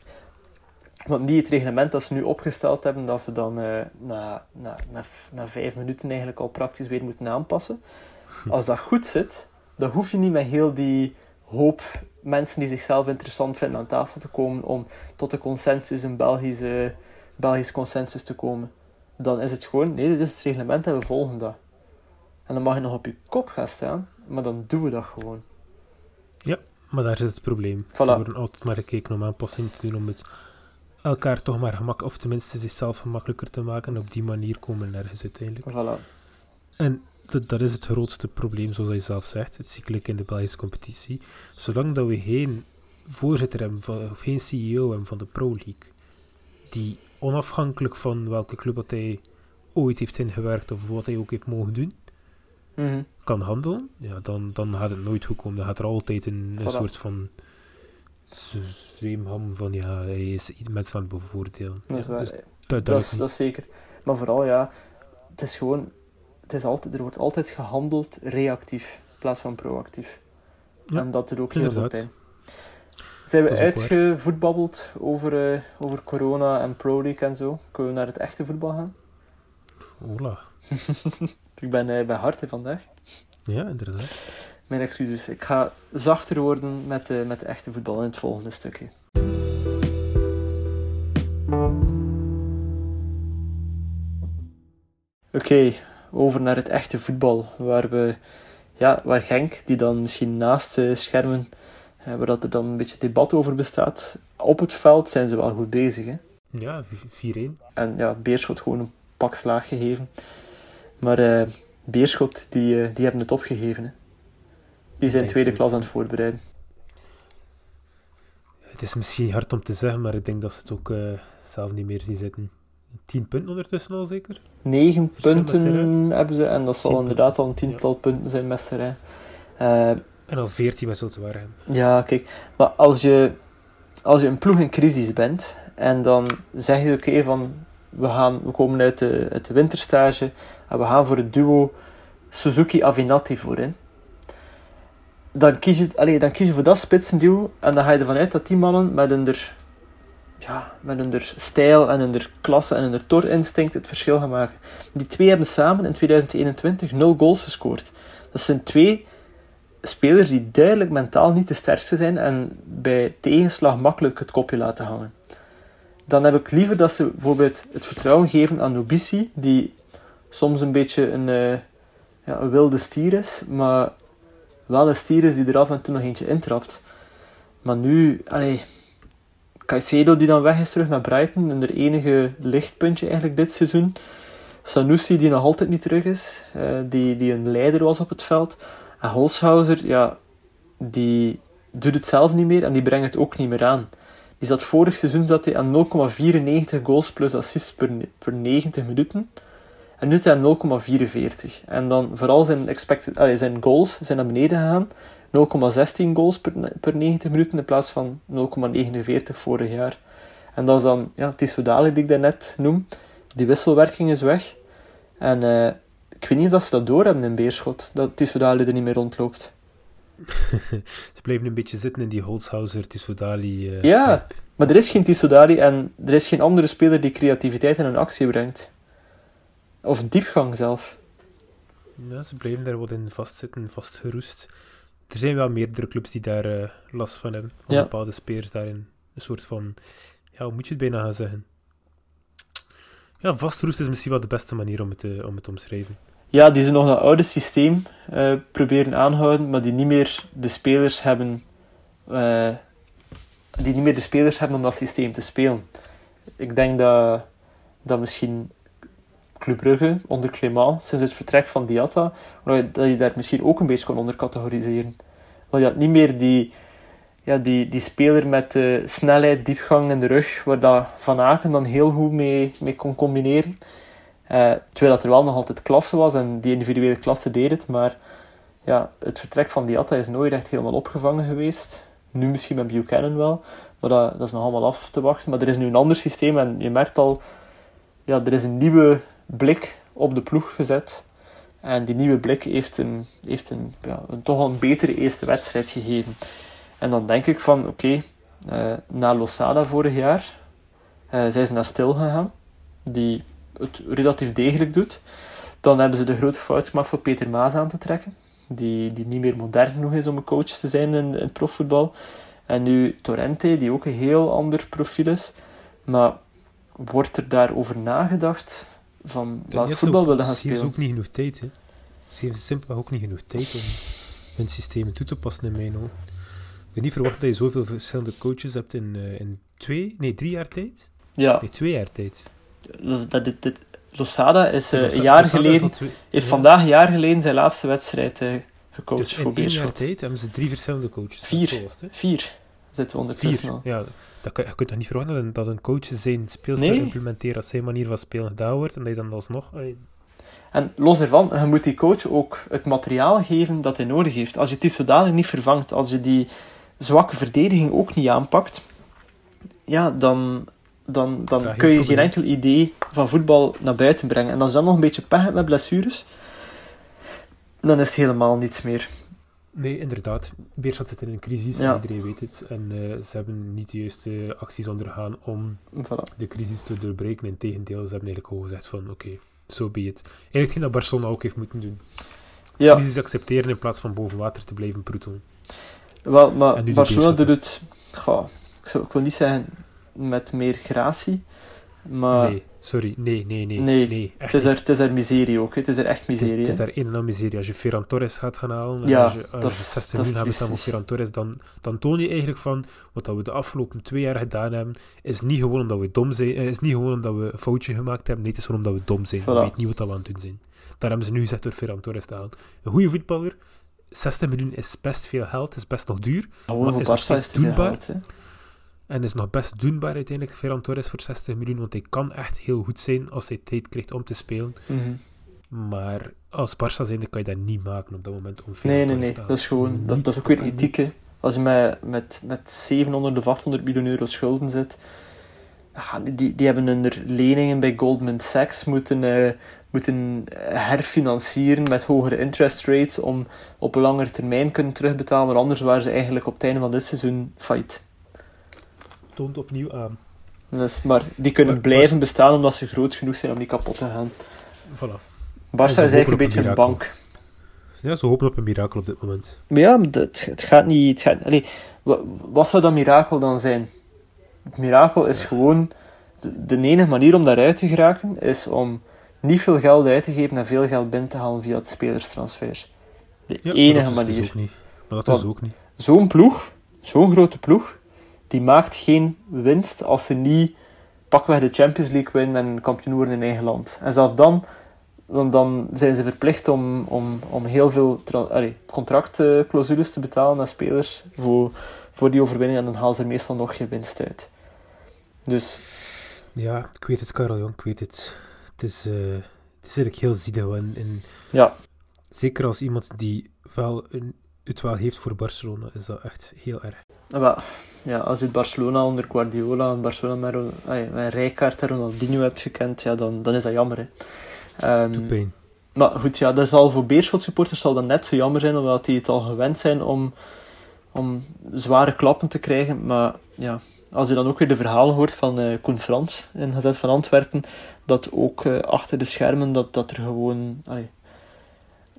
Want niet het reglement dat ze nu opgesteld hebben, dat ze dan uh, na, na, na, na vijf minuten eigenlijk al praktisch weer moeten aanpassen. Als dat goed zit, dan hoef je niet met heel die hoop mensen die zichzelf interessant vinden aan tafel te komen om tot een consensus, een Belgische, Belgisch consensus te komen. Dan is het gewoon, nee, dit is het reglement en we volgen dat. En dan mag je nog op je kop gaan staan, maar dan doen we dat gewoon. Ja, maar daar zit het probleem. Voilà. Er worden altijd maar gekeken om aanpassingen te doen om het elkaar toch maar gemak, of tenminste zichzelf gemakkelijker te maken. En op die manier komen we nergens uiteindelijk. Voilà. En dat, dat is het grootste probleem, zoals je zelf zegt, het cyclic in de Belgische competitie. Zolang dat we geen voorzitter hebben, van, of geen CEO hebben van de Pro League, die onafhankelijk van welke club dat hij ooit heeft ingewerkt of wat hij ook heeft mogen doen, mhm. kan handelen, ja, dan, dan gaat het nooit goed komen. Dan gaat er altijd een, een soort van zweemham van ja, hij is mensen aan het bevoordelen. Dat is, dus dat, dat, is, dat is zeker. Maar vooral ja, het is gewoon het is altijd, er wordt altijd gehandeld reactief in plaats van proactief. en dat doet ook heel veel pijn. Zijn we uitgevoetbabbeld over, uh, over corona en Pro League en zo? Kunnen we naar het echte voetbal gaan? Hola. ik ben uh, bij harte vandaag. Ja, inderdaad. Mijn excuses. Ik ga zachter worden met, uh, met de echte voetbal in het volgende stukje. Oké, over naar het echte voetbal. Waar, we, ja, waar Genk, die dan misschien naast de schermen, eh, waar dat er dan een beetje debat over bestaat, op het veld zijn ze wel goed bezig. Hè? Ja, 4-1. En ja, Beerschot gewoon een pak slaag gegeven. Maar uh, Beerschot, die, uh, die hebben het opgegeven. Hè? Die zijn tweede klas aan het voorbereiden. Het is misschien hard om te zeggen, maar ik denk dat ze het ook uh, zelf niet meer zien zitten. 10 punten ondertussen al zeker? 9 punten hebben ze en dat zal inderdaad al een tiental punten zijn met Serijn. Uh, en al 14 met Zoutwaarhem. Ja, kijk, maar als je, als je een ploeg in crisis bent en dan zeg je oké van we, gaan, we komen uit de, uit de winterstage en we gaan voor het duo Suzuki-Avinati voorin. Dan kies, je, allez, dan kies je voor dat spitsenduo en dan ga je ervan uit dat die mannen met een er ja, met hun stijl en hun klasse en hun tor-instinct het verschil gaan maken. Die twee hebben samen in 2021 nul goals gescoord. Dat zijn twee spelers die duidelijk mentaal niet de sterkste zijn en bij tegenslag makkelijk het kopje laten hangen. Dan heb ik liever dat ze bijvoorbeeld het vertrouwen geven aan Nobici, die soms een beetje een, uh, ja, een wilde stier is, maar wel een stier is die er af en toe nog eentje intrapt. Maar nu, allee, Caicedo die dan weg is terug naar Brighton, en er enige lichtpuntje eigenlijk dit seizoen. Sanusi die nog altijd niet terug is, uh, die, die een leider was op het veld. En Holshouser, ja, die doet het zelf niet meer en die brengt het ook niet meer aan. Die zat vorig seizoen zat hij aan 0,94 goals plus assists per, per 90 minuten. En nu zijn 0,44. En dan vooral zijn, expected, zijn goals zijn naar beneden gegaan. 0,16 goals per, per 90 minuten in plaats van 0,49 vorig jaar. En dat is dan ja, Tissoudali die ik daarnet noem. Die wisselwerking is weg. En uh, ik weet niet of ze dat doorhebben in Beerschot, dat Tissoudali er niet meer rondloopt. ze blijven een beetje zitten in die Holzhauser Tissoudali. Uh, ja, hype. maar er is geen Tissoudali en er is geen andere speler die creativiteit in een actie brengt. Of diepgang zelf. Ja, ze blijven daar wat in vastzitten, vastgeroest. Er zijn wel meerdere clubs die daar uh, last van hebben. Om bepaalde spelers daarin een soort van... Ja, hoe moet je het bijna gaan zeggen? Ja, vastroest is misschien wel de beste manier om het, uh, om het te omschrijven. Ja, die ze nog dat oude systeem uh, proberen aanhouden, maar die niet meer de spelers hebben... die niet meer de spelers hebben om dat systeem te spelen. Ik denk dat, dat misschien Club Brugge onder Clément, sinds het vertrek van Diatta, dat je daar misschien ook een beetje kon onder categoriseren. Want je had niet meer die, ja, die, die speler met uh, snelheid, diepgang in de rug, waar dat Van Aken dan heel goed mee, mee kon combineren. Uh, terwijl dat er wel nog altijd klasse was en die individuele klasse deed het, maar ja, het vertrek van Diatta is nooit echt helemaal opgevangen geweest. Nu misschien met Buchanan wel, maar dat, dat is nog allemaal af te wachten. Maar er is nu een ander systeem en je merkt al, ja, er is een nieuwe blik op de ploeg gezet. En die nieuwe blik heeft een, heeft een, ja, een toch al een betere eerste wedstrijd gegeven. En dan denk ik van, oké, uh, na Losada vorig jaar uh, zijn ze naar Stil gegaan, die het relatief degelijk doet. Dan hebben ze de grote fout gemaakt voor Peter Maas aan te trekken, die, die niet meer modern genoeg is om een coach te zijn in, in profvoetbal. En nu Torrente, die ook een heel ander profiel is. Maar wordt er daarover nagedacht van welk voetbal willen gaan spelen. Ze hebben ook niet genoeg tijd. Hè. Ze simpelweg ook niet genoeg tijd om hun systemen toe te passen in mijn ogen. Ik heb niet verwacht dat je zoveel verschillende coaches hebt in, uh, in twee, nee, drie jaar tijd. Ja. Nee, twee jaar tijd. Dat, dat, dit, dit, Losada is uh, een jaar Losada geleden, twee, heeft ja. vandaag een jaar geleden zijn laatste wedstrijd uh, gecoacht dus voor Beerschot. in jaar tijd hebben ze drie verschillende coaches. Vier. Vier zitten we ondertussen. Ja, dat kan, je kunt toch niet verwachten dat een coach zijn speelstijl nee. implementeert als zijn manier van spelen gedaan wordt en dat je dan alsnog... En los ervan, je moet die coach ook het materiaal geven dat hij nodig heeft. Als je die zodanig niet vervangt, als je die zwakke verdediging ook niet aanpakt, ja, dan, dan, dan kun je geen enkel idee van voetbal naar buiten brengen. En als je dan nog een beetje pech hebt met blessures, dan is het helemaal niets meer. Nee, inderdaad. Beerschot zit in een crisis, ja. iedereen weet het. En uh, ze hebben niet de juiste acties ondergaan om voilà. de crisis te doorbreken. Integendeel, ze hebben eigenlijk gewoon gezegd van, oké, okay, zo so be it. Eigenlijk geen dat Barcelona ook heeft moeten doen. Ja. Crisis accepteren in plaats van boven water te blijven proetelen. Wel, maar Barcelona doet het... Goh, ik, zou, ik wil niet zeggen met meer gratie, maar... Nee, sorry. Nee, nee, nee. Nee, nee het, is er, het is er miserie ook. Het is er echt miserie. Het is, het is daar een en al miserie. Als je Ferran Torres gaat gaan halen, ja, als je, als dat je is, 60 dat is miljoen hebt voor Ferran Torres, dan, dan toon je eigenlijk van wat we de afgelopen twee jaar gedaan hebben, is niet gewoon omdat we dom zijn, is niet gewoon omdat we een foutje gemaakt hebben, nee, het is gewoon omdat we dom zijn. Voilà. We weten niet wat we aan het doen zijn. Daar hebben ze nu gezegd door Ferran Torres te halen. Een goede voetballer, 60 miljoen is best veel geld, is best nog duur, maar is het doenbaar. geld. En is nog best doenbaar uiteindelijk, Ferran Torres voor 60 miljoen, want hij kan echt heel goed zijn als hij tijd krijgt om te spelen. Mhm. Maar als Barça zijnde kan je dat niet maken op dat moment om Ferran Nee, nee, nee. Dat is gewoon... Dat, is ook weer ethiek, hè. Als je met, met, met 700 of 800 miljoen euro schulden zit... Die, die hebben hun leningen bij Goldman Sachs moeten, eh, moeten herfinancieren met hogere interest rates om op een langere termijn kunnen terugbetalen. Maar anders waren ze eigenlijk op het einde van dit seizoen failliet. Toont opnieuw aan. Dus, maar die kunnen Maar blijven Barca- bestaan omdat ze groot genoeg zijn om niet kapot te gaan. Voilà. Barca is eigenlijk een beetje een bank. Ja, ze hopen op een mirakel op dit moment. Maar ja, het, het gaat niet... Het gaat, allee, wa- wat zou dat mirakel dan zijn? Het mirakel is gewoon... De, de enige manier om daaruit te geraken is om niet veel geld uit te geven en veel geld binnen te halen via het spelerstransfer. De Ja, enige maar dat is manier. Dus ook niet. Maar dat Want- is ook niet. Zo'n ploeg, zo'n grote ploeg, die maakt geen winst als ze niet pakweg de Champions League winnen en kampioen worden in eigen land. En zelfs dan, dan, dan zijn ze verplicht om, om, om heel veel contractclausules te betalen aan spelers voor, voor die overwinning en dan halen ze er meestal nog geen winst uit. Dus Ja, ik weet het, Karel, jong, ik weet het. Het is, eh, het is is eigenlijk heel zielig. En, en Ja, zeker als iemand die wel een, het wel heeft voor Barcelona, is dat echt heel erg. maar, ja, als je Barcelona onder Guardiola en Barcelona met, met Rijkaard en Ronaldinho hebt gekend, ja, dan, dan is dat jammer. Hè. Ehm, pijn. Maar goed, ja, dat zal voor Beerschot supporters zal dat net zo jammer zijn, omdat die het al gewend zijn om, om zware klappen te krijgen. Maar ja, als je dan ook weer de verhalen hoort van eh Koen Frans in Gazet van Antwerpen, dat ook eh, achter de schermen, dat, dat er gewoon... allee,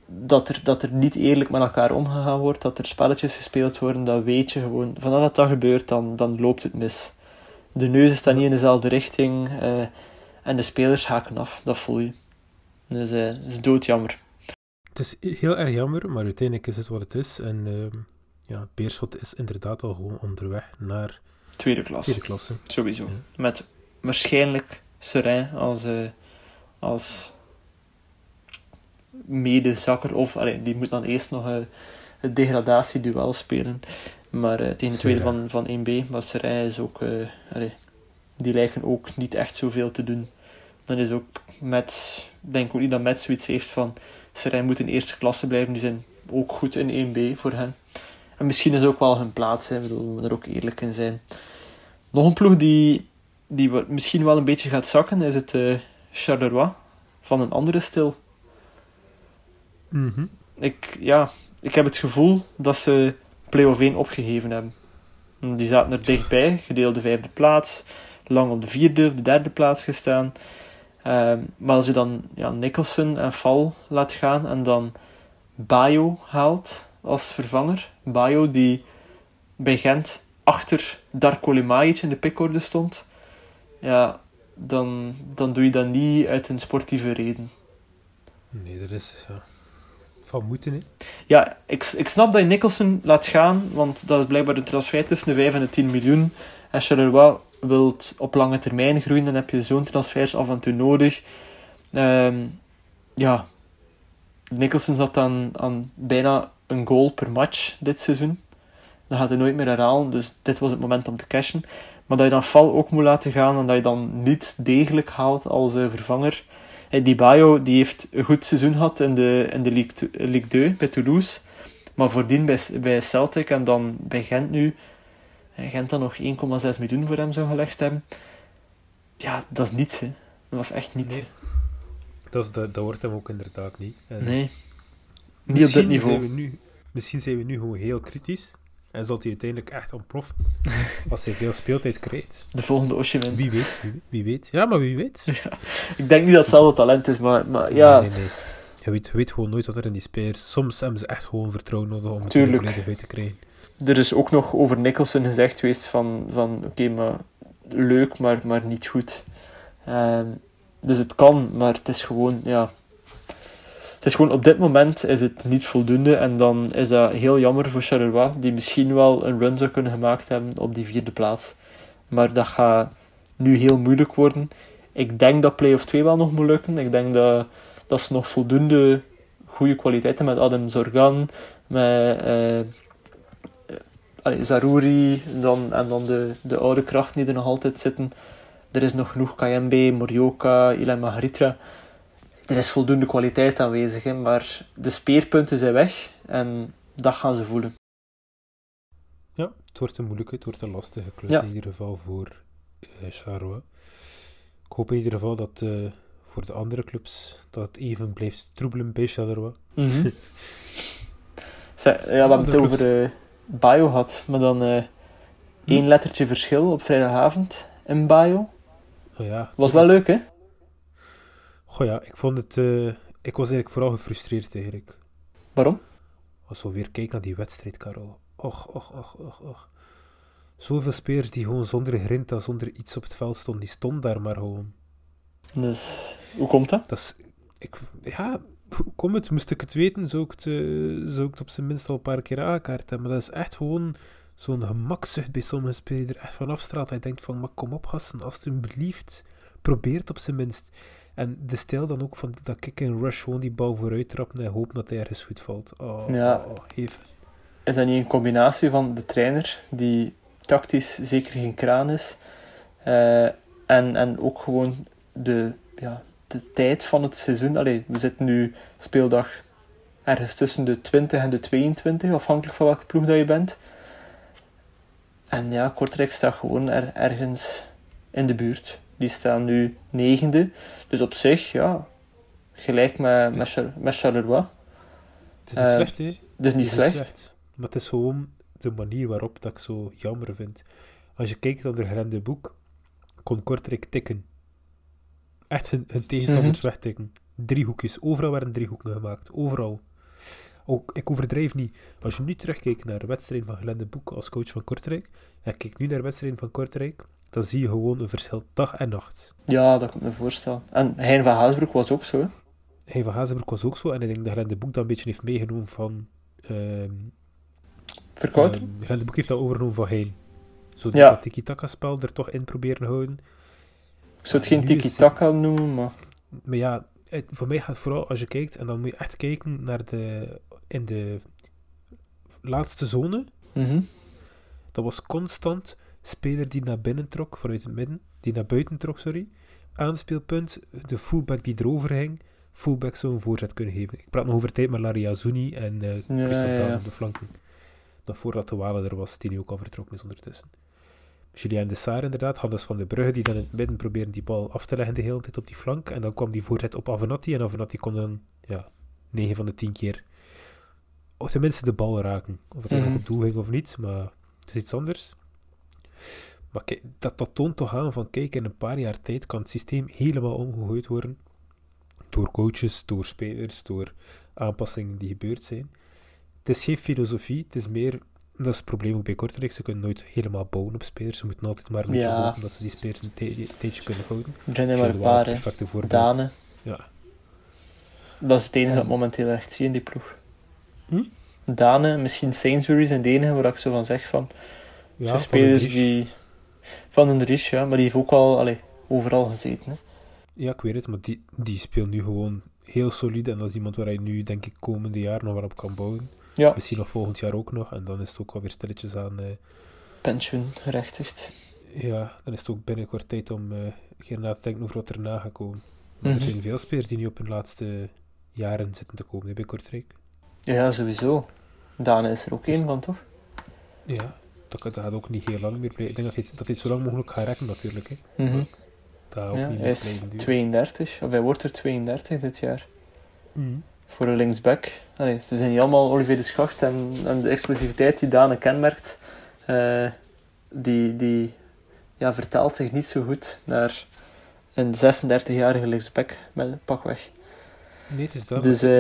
dat er, dat er niet eerlijk met elkaar omgegaan wordt, dat er spelletjes gespeeld worden, dat weet je gewoon. Vanaf dat dat gebeurt, dan, dan loopt het mis. De neuzen staan niet in dezelfde richting eh, en de spelers haken af, dat voel je. Dus eh, het is doodjammer. Het is heel erg jammer, maar uiteindelijk is het wat het is. En ehm, ja, Beerschot is inderdaad al gewoon onderweg naar Tweede klas, tweede klasse. sowieso. Ja. Met waarschijnlijk Seraing als, eh, als medezakker. Of allee, die moet dan eerst nog het degradatieduel spelen. Maar eh, tegen de tweede van, van 1B. Maar Seraing is ook... eh, allee, die lijken ook niet echt zoveel te doen. Dan is ook met... Ik denk ook niet dat Met zoiets heeft van... Seraing moet in eerste klasse blijven. Die zijn ook goed in 1B voor hen. En misschien is ook wel hun plaats. Hè. Bedoel, we moeten er ook eerlijk in zijn. Nog een ploeg die, die misschien wel een beetje gaat zakken, is het eh Charleroi. Van een andere stil. Mhm. Ik, ja, ik heb het gevoel dat ze play-off 1 opgegeven hebben. Die zaten er dichtbij, gedeelde vijfde plaats. Lang op de vierde of de derde plaats gestaan. Ehm, maar als je dan ja, Nicholson en Val laat gaan en dan Bayo haalt als vervanger. Bayo die bij Gent achter Darko Limajic in de pickorde stond. Ja, dan, dan doe je dat niet uit een sportieve reden. Nee, dat is ja, van moeten. Ja, ik, ik snap dat je Nicholson laat gaan, want dat is blijkbaar een transfer tussen de 5 en de 10 miljoen. En Charleroi wilt op lange termijn groeien, dan heb je zo'n transfers af en toe nodig. Ehm, ja, Nicholson zat dan aan bijna een goal per match dit seizoen. Dat gaat hij nooit meer herhalen, dus dit was het moment om te cashen. Maar dat je dan Val ook moet laten gaan en dat je dan niet degelijk haalt als eh, vervanger. Eh, Die Bayo die heeft een goed seizoen gehad in de, in de Ligue, t- Ligue 2 bij Toulouse. Maar voordien bij, bij Celtic en dan bij Gent nu. eh, Gent dan nog 1,6 miljoen voor hem zou gelegd hebben. Ja, dat is niets. Hè. Dat was echt niets. Nee. Dat, is, dat, dat wordt hem ook inderdaad niet. En Nee. Niet op dit niveau. Zijn we nu, misschien zijn we nu gewoon heel kritisch. En zal hij uiteindelijk echt ontploffen als hij veel speeltijd krijgt. De volgende Oshiman. Wie weet, wie, wie weet. Ja, maar wie weet. Ik denk niet dat hetzelfde talent is, maar, maar ja, Nee, nee, nee. Je weet, je weet gewoon nooit wat er in die spelers... Soms hebben ze echt gewoon vertrouwen nodig om het er volledig uit te krijgen. er is ook nog over Nicholson gezegd geweest van, van oké, maar leuk, maar, maar niet goed. Ehm, dus het kan, maar het is gewoon, ja... Is gewoon, op dit moment is het niet voldoende en dan is dat heel jammer voor Charleroi, die misschien wel een run zou kunnen gemaakt hebben op die vierde plaats. Maar dat gaat nu heel moeilijk worden. Ik denk dat play-off 2 wel nog moet lukken. Ik denk dat, dat ze nog voldoende goede kwaliteiten met Adam Zorgan, met... eh, allee, Zarouri dan, en dan de, de oude krachten die er nog altijd zitten. Er is nog genoeg KMB, Morioka, Ilan Margaritra. Er is voldoende kwaliteit aanwezig, hè, maar de speerpunten zijn weg en dat gaan ze voelen. Ja, het wordt een moeilijke, het wordt een lastige klus Ja. in ieder geval voor Charleroi. Ik hoop in ieder geval dat eh, voor de andere clubs dat het even blijft troebelen bij Charleroi. Zij- ja, we hebben het over eh Bio gehad, maar dan eh één lettertje verschil op vrijdagavond in Bio. Oh ja, Was wel leuk, hè? Goh ja, ik vond het... eh, ik was eigenlijk vooral gefrustreerd eigenlijk. Waarom? Als we weer kijken naar die wedstrijd, Karel. Och, och, och, och, och. Zoveel spelers die gewoon zonder grinta, zonder iets op het veld stonden, die stonden daar maar gewoon. Dus, hoe komt dat? Dat is... Ik, ja, hoe komt het? Moest ik het weten, zou ik het, eh, zou ik het op zijn minst al een paar keer aangekaart hebben. Maar dat is echt gewoon zo'n gemakzucht bij sommige spelers die er echt van afstraalt. Hij denkt van, maar kom op gasten, alsjeblieft. Probeer het op zijn minst. En de stijl dan ook van dat kick en rush gewoon die bal vooruit trappen en hopen dat hij ergens goed valt. Oh, Ja. oh, even. Is dat niet een combinatie van de trainer, die tactisch zeker geen kraan is, eh, en, en ook gewoon de, ja, de tijd van het seizoen. Allee, we zitten nu speeldag ergens tussen de 20 en de 22, afhankelijk van welke ploeg dat je bent. En ja, Kortrijk staat gewoon er, ergens in de buurt. Die staan nu negende. Dus op zich, ja, gelijk met, met, Char- met Charleroi. Het is niet Eh, slecht, hè? Dus niet Het is slecht. Maar het is gewoon de manier waarop dat ik zo jammer vind. Als je kijkt naar de gerende boek, kon Kortrijk tikken. Echt hun, hun tegenstanders wegtikken. Driehoekjes. Overal werden driehoeken gemaakt. Overal. Ook, ik overdrijf niet. Als je nu terugkijkt naar de wedstrijd van Glende Boek als coach van Kortrijk, en kijk nu naar de wedstrijd van Kortrijk, dan zie je gewoon een verschil dag en nacht. Ja, dat kan ik me voorstellen. En Hein van Haasbroek was ook zo. Hè? Hij van Hazenbroek was ook zo, en ik denk dat Glende Boek dat een beetje heeft meegenomen van... ehm Verkoud? Ehm, Boek heeft dat overgenomen van Hein. Zo Ja. dat tiki-taka-spel er toch in proberen houden. ik zou het geen tiki-taka noemen, maar... Maar ja, het- voor mij gaat het vooral als je kijkt, en dan moet je echt kijken naar de... In de laatste zone, Mhm. dat was constant speler die naar binnen trok, vanuit het midden, die naar buiten trok, sorry. Aanspeelpunt, de fullback die erover ging, fullback zou een voorzet kunnen geven. Ik praat nog over tijd met Laria Zuni en eh Ja, Christophe ja. op de flanken. Nog voordat de Walen er was, die nu ook al vertrokken is ondertussen. Julien de Saar inderdaad, Hannes van de Brugge, die dan in het midden probeerde die bal af te leggen de hele tijd op die flank. En dan kwam die voorzet op Avenatti, en Avenatti kon dan, ja, 9 van de 10 keer of tenminste de bal raken. Of het er Mhm. nog op doel ging of niet, maar het is iets anders. Maar kijk, dat, dat toont toch aan van, kijk, in een paar jaar tijd kan het systeem helemaal omgegooid worden. Door coaches, door spelers, door aanpassingen die gebeurd zijn. Het is geen filosofie, het is meer... Dat is het probleem ook bij Kortrijk. Ze kunnen nooit helemaal bouwen op spelers. Ze moeten altijd maar een beetje Ja. hopen dat ze die spelers een tij- tijdje kunnen houden. Er zijn er maar een paar, perfecte voorbeeld. Ja. Dat is het enige dat momenteel echt zie in die ploeg. Hm? Dane, misschien Sainsbury zijn de enige waar ik zo van zeg van... Ja, van de spelers die... Van den Dries, ja. Maar die heeft ook al allee, overal gezeten. Hè. Ja, ik weet het, maar die, die speelt nu gewoon heel solide. En dat is iemand waar hij nu, denk ik, komende jaar nog wel op kan bouwen. Ja, Misschien nog volgend jaar ook nog. En dan is het ook alweer stilletjes aan... eh, pensioen gerechtigd. ja, dan is het ook binnenkort tijd om eh een na te denken over wat erna gaat komen. Maar Mhm. er zijn veel spelers die nu op hun laatste jaren zitten te komen hè, bij Kortrijk. Ja, sowieso. Dane is er ook Dus- één van, toch? Ja, dat, dat gaat ook niet heel lang meer blijven. Ik denk dat hij, dat hij het zo lang mogelijk gaat rekken, natuurlijk. Hè. Mhm. Dat gaat ook Ja, niet hij meer is blijven duren. 32, of hij wordt er 32 dit jaar. Mhm. Voor een linksback. Allee, ze zijn niet allemaal Olivier de Schacht en, en de explosiviteit die Dane kenmerkt, eh, die, die ja, vertaalt zich niet zo goed naar een 36-jarige linksback met pakweg. Nee, het is dat. Dus maar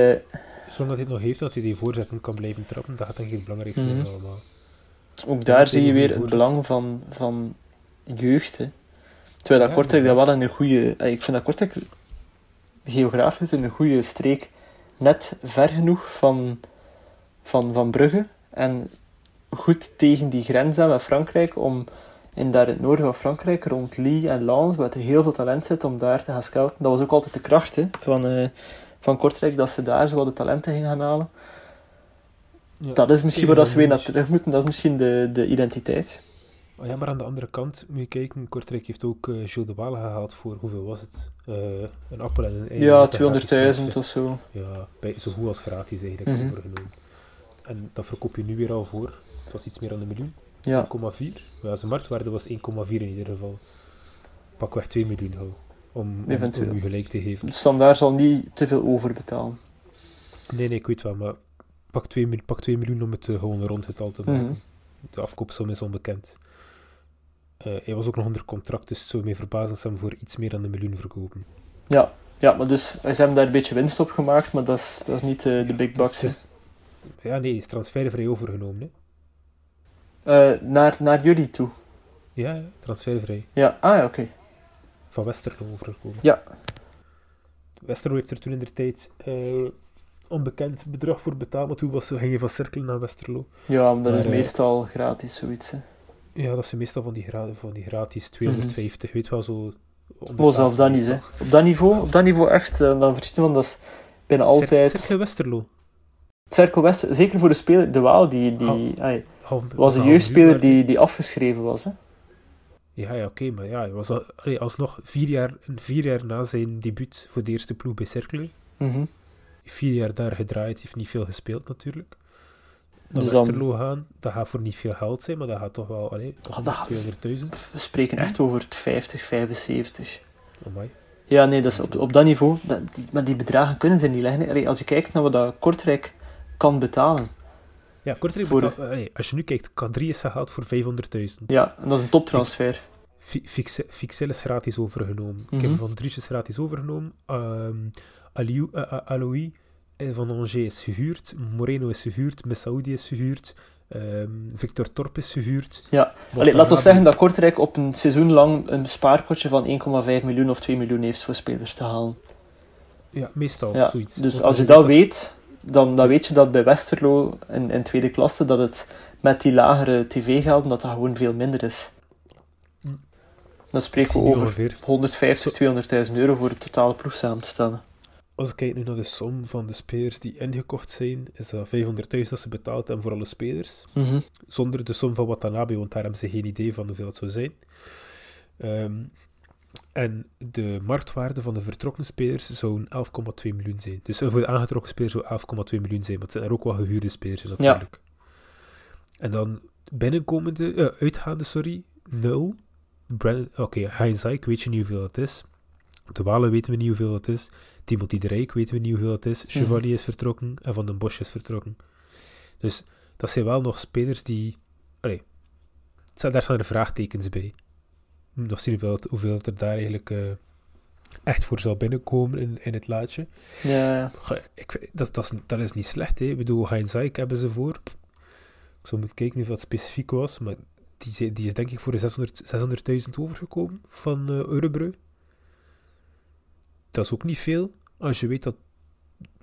Zolang dat hij het nog heeft, dat hij die voorzetten kan blijven trappen, dat gaat denk ik het belangrijkste zijn Mhm. allemaal. ook daar zie je weer het belang van, van jeugd. Hè. Terwijl dat Ja, Kortrijk dat wel een goede... eh, Ik vind dat Kortrijk geografisch in een goede streek net ver genoeg van, van, van Brugge en goed tegen die grens aan met Frankrijk om in daar het noorden van Frankrijk, rond Lille en Lens, waar er heel veel talent zit, om daar te gaan scouten. Dat was ook altijd de kracht hè, van, eh, van Kortrijk, dat ze daar zo wat de talenten gingen gaan halen. Ja, Dat is misschien waar dat ze weer naar terug moeten, dat is misschien de, de identiteit. Oh ja, maar aan de andere kant moet je kijken, Kortrijk heeft ook eh Gilles de Waal gehaald voor, hoeveel was het? Eh, een appel en een ei. Ja, met een gratis 200.000 transfer. of zo. Ja, bij, zo goed als gratis eigenlijk Mhm. overgenomen. En dat verkoop je nu weer al voor, het was iets meer dan een miljoen, Ja, 1,4. Ja, zijn marktwaarde was 1,4 in ieder geval. Pakweg 2 miljoen hou, om, u gelijk te geven. de standaard zal niet te veel overbetalen. Nee, nee, ik weet wel, maar pak 2, mil- pak 2 miljoen om het eh, gewoon rond het al te maken. Mhm. De afkoopsom is onbekend. Eh, hij was ook nog onder contract, dus het zou mij verbazen als ze hem voor iets meer dan een miljoen verkopen. Ja, ja maar dus ze hebben daar een beetje winst op gemaakt, maar dat is, dat is niet eh, de big bucks. is- ja, nee, is transfervrij overgenomen. Hè? Naar, naar jullie toe. Ja, transfervrij. Ja, ah oké. Van Westerlo overgekomen. Ja. Westerlo heeft er toen in de tijd eh, onbekend bedrag voor betaald, maar toen was, ging je van Cirkel naar Westerlo. Ja, maar dat is Maar, eh, meestal gratis, zoiets. Hè. Ja, dat zijn meestal van die, van die gratis 250, weet wel zo. Oh, zelfs dat niet, hè. Op dat niveau, op dat niveau echt, eh, dan verschiet van, dat is bijna altijd... Cirkel Westerlo. Cirkel West, zeker voor de speler, de Waal, die, die Oh. was een jeugdspeler die, die afgeschreven was. Hè. Ja, ja oké, maar ja, hij was al, allee, alsnog vier jaar, vier jaar na zijn debuut voor de eerste ploeg bij Cercle. Mhm. Vier jaar daar gedraaid, heeft niet veel gespeeld natuurlijk. Naar Dus dan- Westerlo gaan, dat gaat voor niet veel geld zijn, maar dat gaat toch wel, allee, Oh, dat gaat- 200.000. We spreken echt over het 50, 75. Amai. Ja, nee, dat is op, op dat niveau. Dat, die, maar die bedragen kunnen ze niet leggen. Allee, als je kijkt naar wat dat Kortrijk kan betalen. Ja, Kortrijk Voor- betaalt- allee, als je nu kijkt, K3 is gehaald voor 500.000. Ja, en dat is een toptransfer. Fi- Fixe- Fixel is gratis overgenomen. Mhm. Kevin van Dries is gratis overgenomen. Aliou, Aloui eh, van Angers is gehuurd. Moreno is gehuurd. Messaoudi is gehuurd. ehm, Victor Torp is gehuurd. Ja. Allee, laten we zeggen dat Kortrijk op een seizoen lang een spaarpotje van 1,5 miljoen of 2 miljoen heeft voor spelers te halen. Ja, meestal Ja, zoiets. dus als je dat weet, dan, dan weet je dat bij Westerlo in, in tweede klasse dat het met die lagere tv-gelden dat dat gewoon veel minder is. Dan spreken we over ongeveer. 150, 200.000 euro voor de totale ploeg samen te stellen. Als ik kijk nu naar de som van de spelers die ingekocht zijn, is dat 500.000 dat ze betaald hebben voor alle spelers. Mhm. Zonder de som van Watanabe, want daar hebben ze geen idee van hoeveel het zou zijn. Ehm, en de marktwaarde van de vertrokken spelers zou 11,2 miljoen zijn. Dus eh, voor de aangetrokken spelers zou 11,2 miljoen zijn, maar het zijn er ook wel gehuurde spelers in, natuurlijk. En dan binnenkomende, eh, uitgaande, sorry, 0. Brandon- Oké, Heinz weet je niet hoeveel het is. De Walen weten we niet hoeveel het is. Timothy de Rijk weten we niet hoeveel het is. Mhm. Chevalier is vertrokken en Van den Bosch is vertrokken. Dus dat zijn wel nog spelers die... Allee, daar staan er vraagtekens bij. Nog zien hoeveel, hoeveel er daar eigenlijk eh, echt voor zal binnenkomen in, in het laadje. Ja. Goh, Ik, dat, dat, is, dat is niet slecht, hè. Ik bedoel, Heinz Eyck hebben ze voor. Ik zou moeten kijken hoeveel het specifiek was, maar die, is- die is denk ik voor de 600 600.000 overgekomen van Eurebreu. Dat is ook niet veel, als je weet dat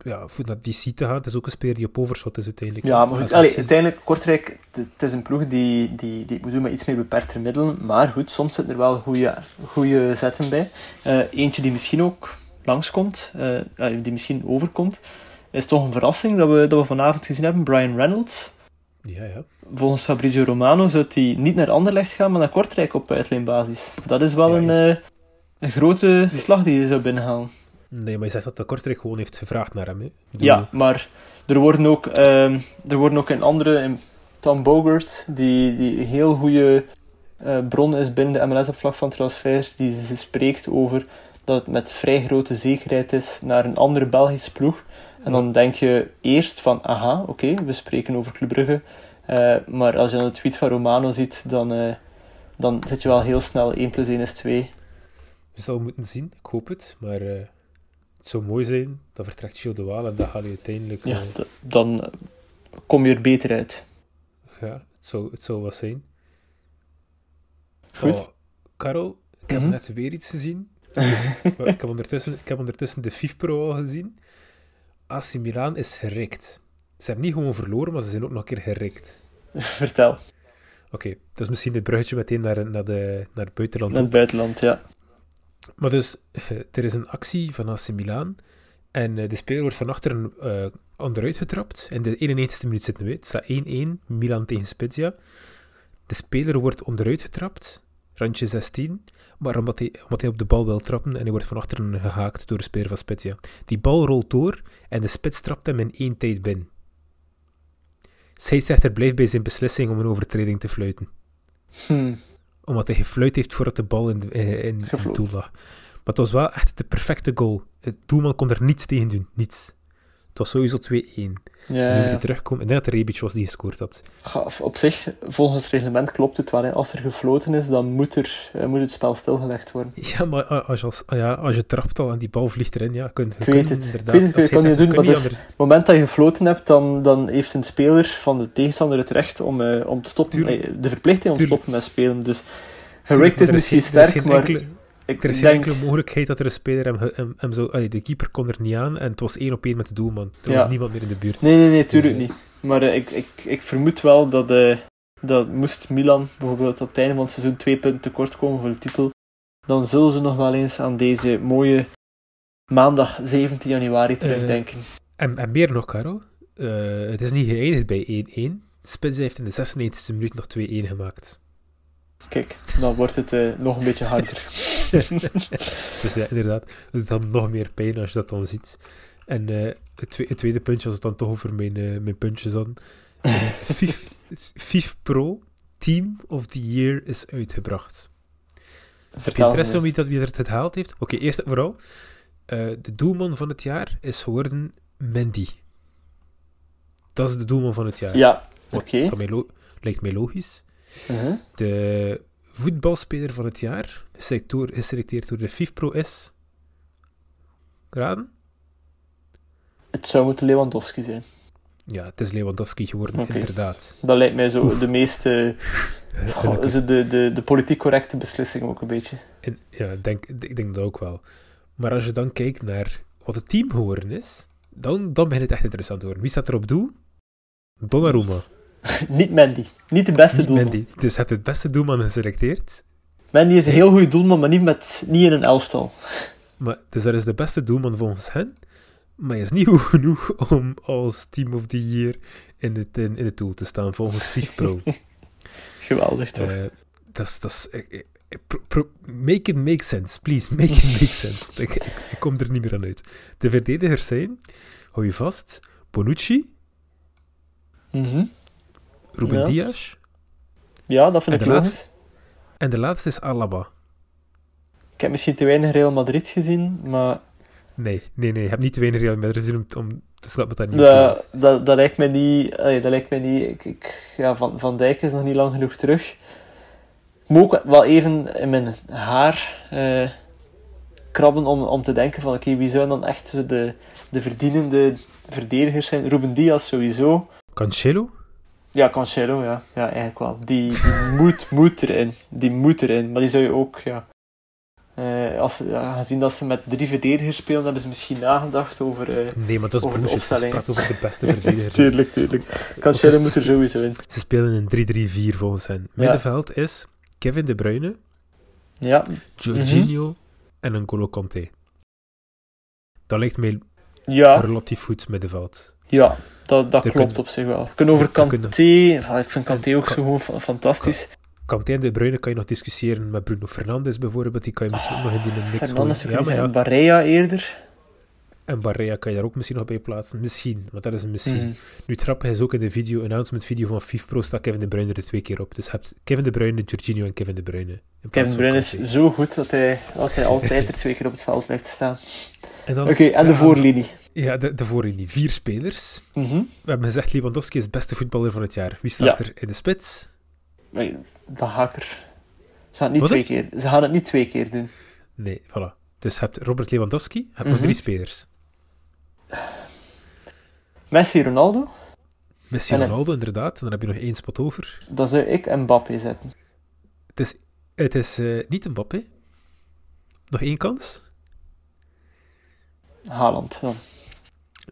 ja, DC te gaan, het is ook een speler die op overschot is uiteindelijk. Ja, maar goed, allee, uiteindelijk, Kortrijk, het is een ploeg die, die, die moet doen met iets meer beperkte middelen. Maar goed, soms zitten er wel goede, goede zetten bij. Eh, eentje die misschien ook langskomt, eh, die misschien overkomt, is toch een verrassing dat we, dat we vanavond gezien hebben. Brian Reynolds. Ja, ja. Volgens Fabrizio Romano zou hij niet naar Anderlecht gaan, maar naar Kortrijk op uitleenbasis. Dat is wel Ja, een, eh, een grote slag die je zou binnenhalen. Nee, maar je zegt dat de Kortrijk gewoon heeft gevraagd naar hem. Hè. Ja, maar er worden ook, ehm, er worden ook in andere, in Tom Bogert, die, die een heel goede eh, bron is binnen de MLS op vlak van transfers, die ze spreekt over dat het met vrij grote zekerheid is naar een andere Belgische ploeg. En dan denk je eerst van, aha, oké, we spreken over Club Brugge. Eh, maar als je dan de tweet van Romano ziet, dan, eh, dan zit je wel heel snel 1 plus 1 is 2. We zullen moeten zien, ik hoop het, maar het zou mooi zijn. Dan vertrekt Gilles de Waal en dan gaat hij uiteindelijk... Ja, dan kom je er beter uit. Ja, het zou, het zou wat zijn. Goed. Oh, Karel, ik heb Mhm. net weer iets gezien. Dus, ik, heb ondertussen, ik heb ondertussen de FIFPro al gezien. AC Milan is gerikt. Ze hebben niet gewoon verloren, maar ze zijn ook nog een keer gerikt. Vertel. Oké, dus misschien dit bruggetje meteen naar, naar, de, naar het buitenland. In het buitenland, ja. Maar dus, eh, er is een actie van AC Milan. En eh, de speler wordt van achteren eh, onderuit getrapt. In de 91ste minuut zitten we. Het staat 1-1, Milan tegen Spezia. De speler wordt onderuit getrapt, randje 16. Maar omdat hij, omdat hij op de bal wil trappen en hij wordt van achteren gehaakt door de speler van Spezia. Die bal rolt door en de spits trapt hem in één tijd binnen. Scheidsrechter blijft bij zijn beslissing om een overtreding te fluiten Hm. Omdat hij gefluit heeft voordat de bal in, de, in, in, het doel lag. Maar het was wel echt de perfecte goal. Het doelman kon er niets tegen doen. Niets. Het was sowieso 2-1. En nu Ja, moet ja. hij terugkomen. Ik denk dat het Rebic was die gescoord had. Op zich, volgens het reglement klopt het wel. Hè. Als er gefloten is, dan moet, er, eh, moet het spel stilgelegd worden. Ja, maar a- als je, als, ah ja, als je trapt al en die bal vliegt erin, ja, kun, je Ik weet het. inderdaad... Ik weet het, kan doen, maar je anders- Op het moment dat je gefloten hebt, dan, dan heeft een speler van de tegenstander het recht om, eh, om te stoppen. Tuurlijk. eh, de verplichting om te stoppen met spelen. Dus gerikt is misschien er sterk, maar enkele- ik Er is geen denk... enkele mogelijkheid dat er een speler hem, hem, hem zo... allee, de keeper kon er niet aan en het was één op één met de doelman. Er Ja. was niemand meer in de buurt. Nee, nee, nee, tuurlijk Dus, eh, niet. Maar eh, ik, ik, ik vermoed wel dat, eh, dat moest Milan bijvoorbeeld op het einde van het seizoen twee punten tekort komen voor de titel, dan zullen ze nog wel eens aan deze mooie maandag 17 januari terugdenken. En, en meer nog, Caro. Het is niet geëindigd bij 1-1. Spits heeft in de 96e minuut nog 2-1 gemaakt. Kijk, dan wordt het eh, nog een beetje harder. Dus ja, inderdaad. Dus het dan nog meer pijn als je dat dan ziet. En eh, het, twe- het tweede puntje, als het dan toch over mijn, eh, mijn puntjes dan. FIF, FIF Pro Team of the Year is uitgebracht. Heb je Vertel interesse om wie, dat, wie het gehaald heeft? Oké, eerst en vooral. de doelman van het jaar is geworden Mendy. Dat is de doelman van het jaar. Ja, oké. mij lijkt mij logisch. Mhm. De voetbalspeler van het jaar, geselecteerd door, de FIFPro is... Raden? Het zou moeten Lewandowski zijn. Ja, het is Lewandowski geworden, inderdaad. Dat lijkt mij zo Oef. de meest... eh, goh, de, de, de politiek correcte beslissing ook een beetje. En, ja, ik denk, ik denk dat ook wel. Maar als je dan kijkt naar wat het team geworden is, dan, dan begint het echt interessant te worden. Wie staat er op doel? Donnarumma. Niet Mandy. Niet de beste Niet doelman. Mendy. Dus je hebt het beste doelman geselecteerd. Mandy is een heel goede doelman, maar niet, met, niet in een elftal. Maar, dus dat is de beste doelman volgens hen. Maar hij is niet goed genoeg om als Team of the Year in het, in, in het doel te staan, volgens FIFPro. Geweldig toch? Eh, dat is... Pro- pro- make it make sense, please. Make it make sense. Want ik, ik, ik kom er niet meer aan uit. De verdedigers zijn, hou je vast, Bonucci, Mhm. Ruben Ja. Dias Ja, dat vind En ik logisch. laatste? en de laatste is Alaba. Ik heb misschien te weinig Real Madrid gezien, maar Nee, nee, nee. Je hebt niet te weinig Real Madrid gezien om, om te snappen dat dat niet is. dat, dat, lijkt mij niet... allee, dat lijkt mij niet ik, ik, ja, van, van Dijk is nog niet lang genoeg terug. Ik moet ook wel even in mijn haar eh, krabben om, om te denken van oké, wie zou dan echt de, de verdienende verdedigers zijn? Ruben Diaz sowieso. Cancelo? Ja, Cancelo, ja. Ja, eigenlijk wel. Die, die moet, moet erin. Die moet erin. Maar die zou je ook, ja... eh, als, ja, gezien dat ze met drie verdedigers spelen, hebben ze misschien nagedacht over... eh, Nee, maar dat is bullshit. Ze praat over de beste verdedigers. tuurlijk, tuurlijk. Cancelo moet er sowieso in. Ze spelen een 3-3-4 volgens hen. Middenveld is Kevin De Bruyne, Ja, Jorginho en N'Golo Kanté. Dat lijkt mij ja, relatief goed middenveld. Ja dat, dat klopt op zich wel. We kunnen over er kunnen- Kanté... ah, ik vind Kanté ook Kan- zo gewoon fa- fantastisch. Kanté en De Bruyne kan je nog discussiëren met Bruno Fernandes bijvoorbeeld. Die kan je misschien ook nog in die mix Fernandes. Ja, maar en ja. Barrea eerder. En Barrea kan je daar ook misschien nog bij plaatsen. Misschien, want dat is een misschien. Mhm. Nu, het grappige is ook in de video, announcement video van FIFPro staat Kevin De Bruyne er twee keer op. Dus hebt Kevin De Bruyne, Jorginho en Kevin De Bruyne. Kevin van Bruyne is zo goed dat hij, dat hij altijd er twee keer op het veld lijkt te staan. En Oké, en de de voorlinie. Ja, de, de voorlinie. Vier spelers. Mhm. We hebben gezegd Lewandowski is beste voetballer van het jaar. Wie staat Ja. er in de spits? Maar Dat ga ik er... Ze gaan het niet Wat, twee keer... Ze gaan het niet twee keer doen. Nee, voilà. Dus je hebt Robert Lewandowski, je hebt nog Mhm. drie spelers. Messi, Ronaldo. Messi En Ronaldo, inderdaad. En dan heb je nog één spot over. Dan zou ik Mbappé zetten. Het is, het is eh, niet Mbappé. Nog één kans. Haaland dan.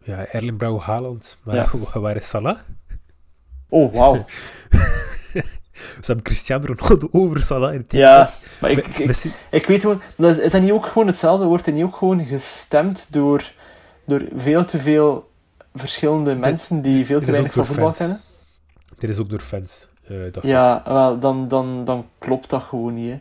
Ja, Erling Brouw Haaland. Maar Ja. waar is Salah? Oh, wauw. Ze hebben Cristiano Ronaldo over Salah in het Ja, maar ik, ik, weet gewoon... Is is dat niet ook gewoon hetzelfde? Wordt er niet ook gewoon gestemd door, door veel te veel verschillende mensen die veel te weinig van voetbal kennen? dit is ook door fans, eh, dacht ik. Ja, wel, dan, dan, dan klopt dat gewoon niet, hè.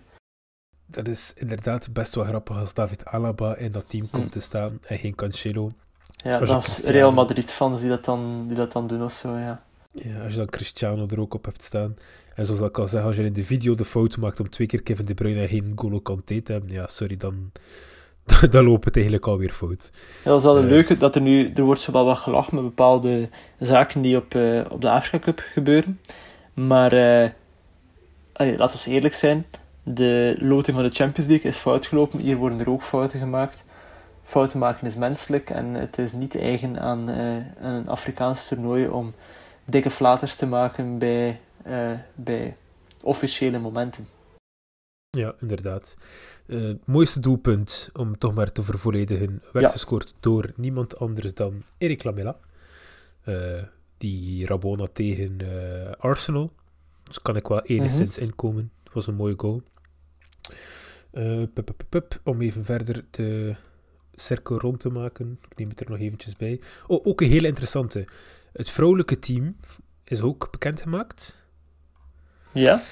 Dat is inderdaad best wel grappig als David Alaba in dat team komt Hm. te staan en geen Cancelo. Ja, Als dat is Real Madrid-fans die, dat dan- die dat dan doen of zo, ja. Ja, als je dan Cristiano er ook op hebt staan. En zoals ik al zeg, als je in de video de fout maakt om twee keer Kevin De Bruyne en geen Golo Kanté te hebben, ja, sorry, dan, dan loopt het eigenlijk alweer fout. Ja, dat is wel een Eh. leuke, dat er nu, er wordt zo wel wat gelachen met bepaalde zaken die op, eh, op de Afrika Cup gebeuren. Maar, eh allee, laten we eerlijk zijn, de loting van de Champions League is fout gelopen. Hier worden er ook fouten gemaakt. Fouten maken is menselijk en het is niet eigen aan, eh, een Afrikaans toernooi om dikke flaters te maken bij, eh, bij officiële momenten. Ja, inderdaad. Eh, mooiste doelpunt, om toch maar te vervolledigen, werd Ja. gescoord door niemand anders dan Eric Lamela. Die Rabona tegen Arsenal. Dus kan ik wel enigszins inkomen. Het was een mooie goal. Eh, pup, pup, pup, pup, om even verder de cirkel rond te maken. Ik neem het er nog eventjes bij. Oh, ook een hele interessante. Het vrouwelijke team is ook bekendgemaakt. Ja?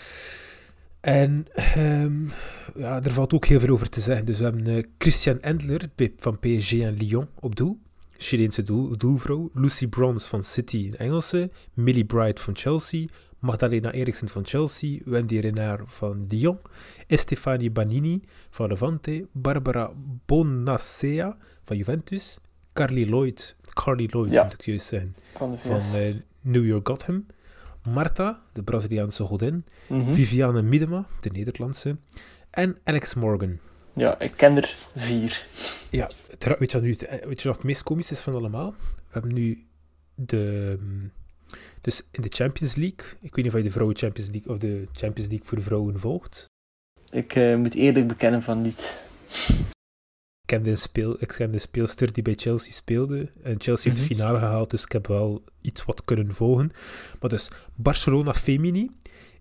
En ehm, ja, er valt ook heel veel over te zeggen. Dus we hebben eh, Christian Endler van PSG en Lyon op doel. Chileense doel, doelvrouw. Lucy Bronze van City, een Engelse. Millie Bright van Chelsea. Magdalena Eriksen van Chelsea. Wendy Renard van Lyon. Estefani Banini van Levante. Barbara Bonacea van Juventus. Carly Lloyd, Carly Lloyd Ja. moet ik juist zeggen, Van eh, New York Gotham. Marta, de Braziliaanse godin. Mhm. Viviane Miedema, de Nederlandse. En Alex Morgan. Ja, ik ken er vier. Ja, het weet je, wat nu, het- eh, weet je wat het meest komisch is van allemaal? We hebben nu de... mm, Dus in de Champions League, ik weet niet of je de Vrouwen Champions League of de Champions League voor vrouwen volgt. Ik eh, moet eerlijk bekennen van niet. Ik ken, de speel, ik ken de speelster die bij Chelsea speelde. En Chelsea heeft de Mhm. finale gehaald, dus ik heb wel iets wat kunnen volgen. Maar dus, Barcelona Femini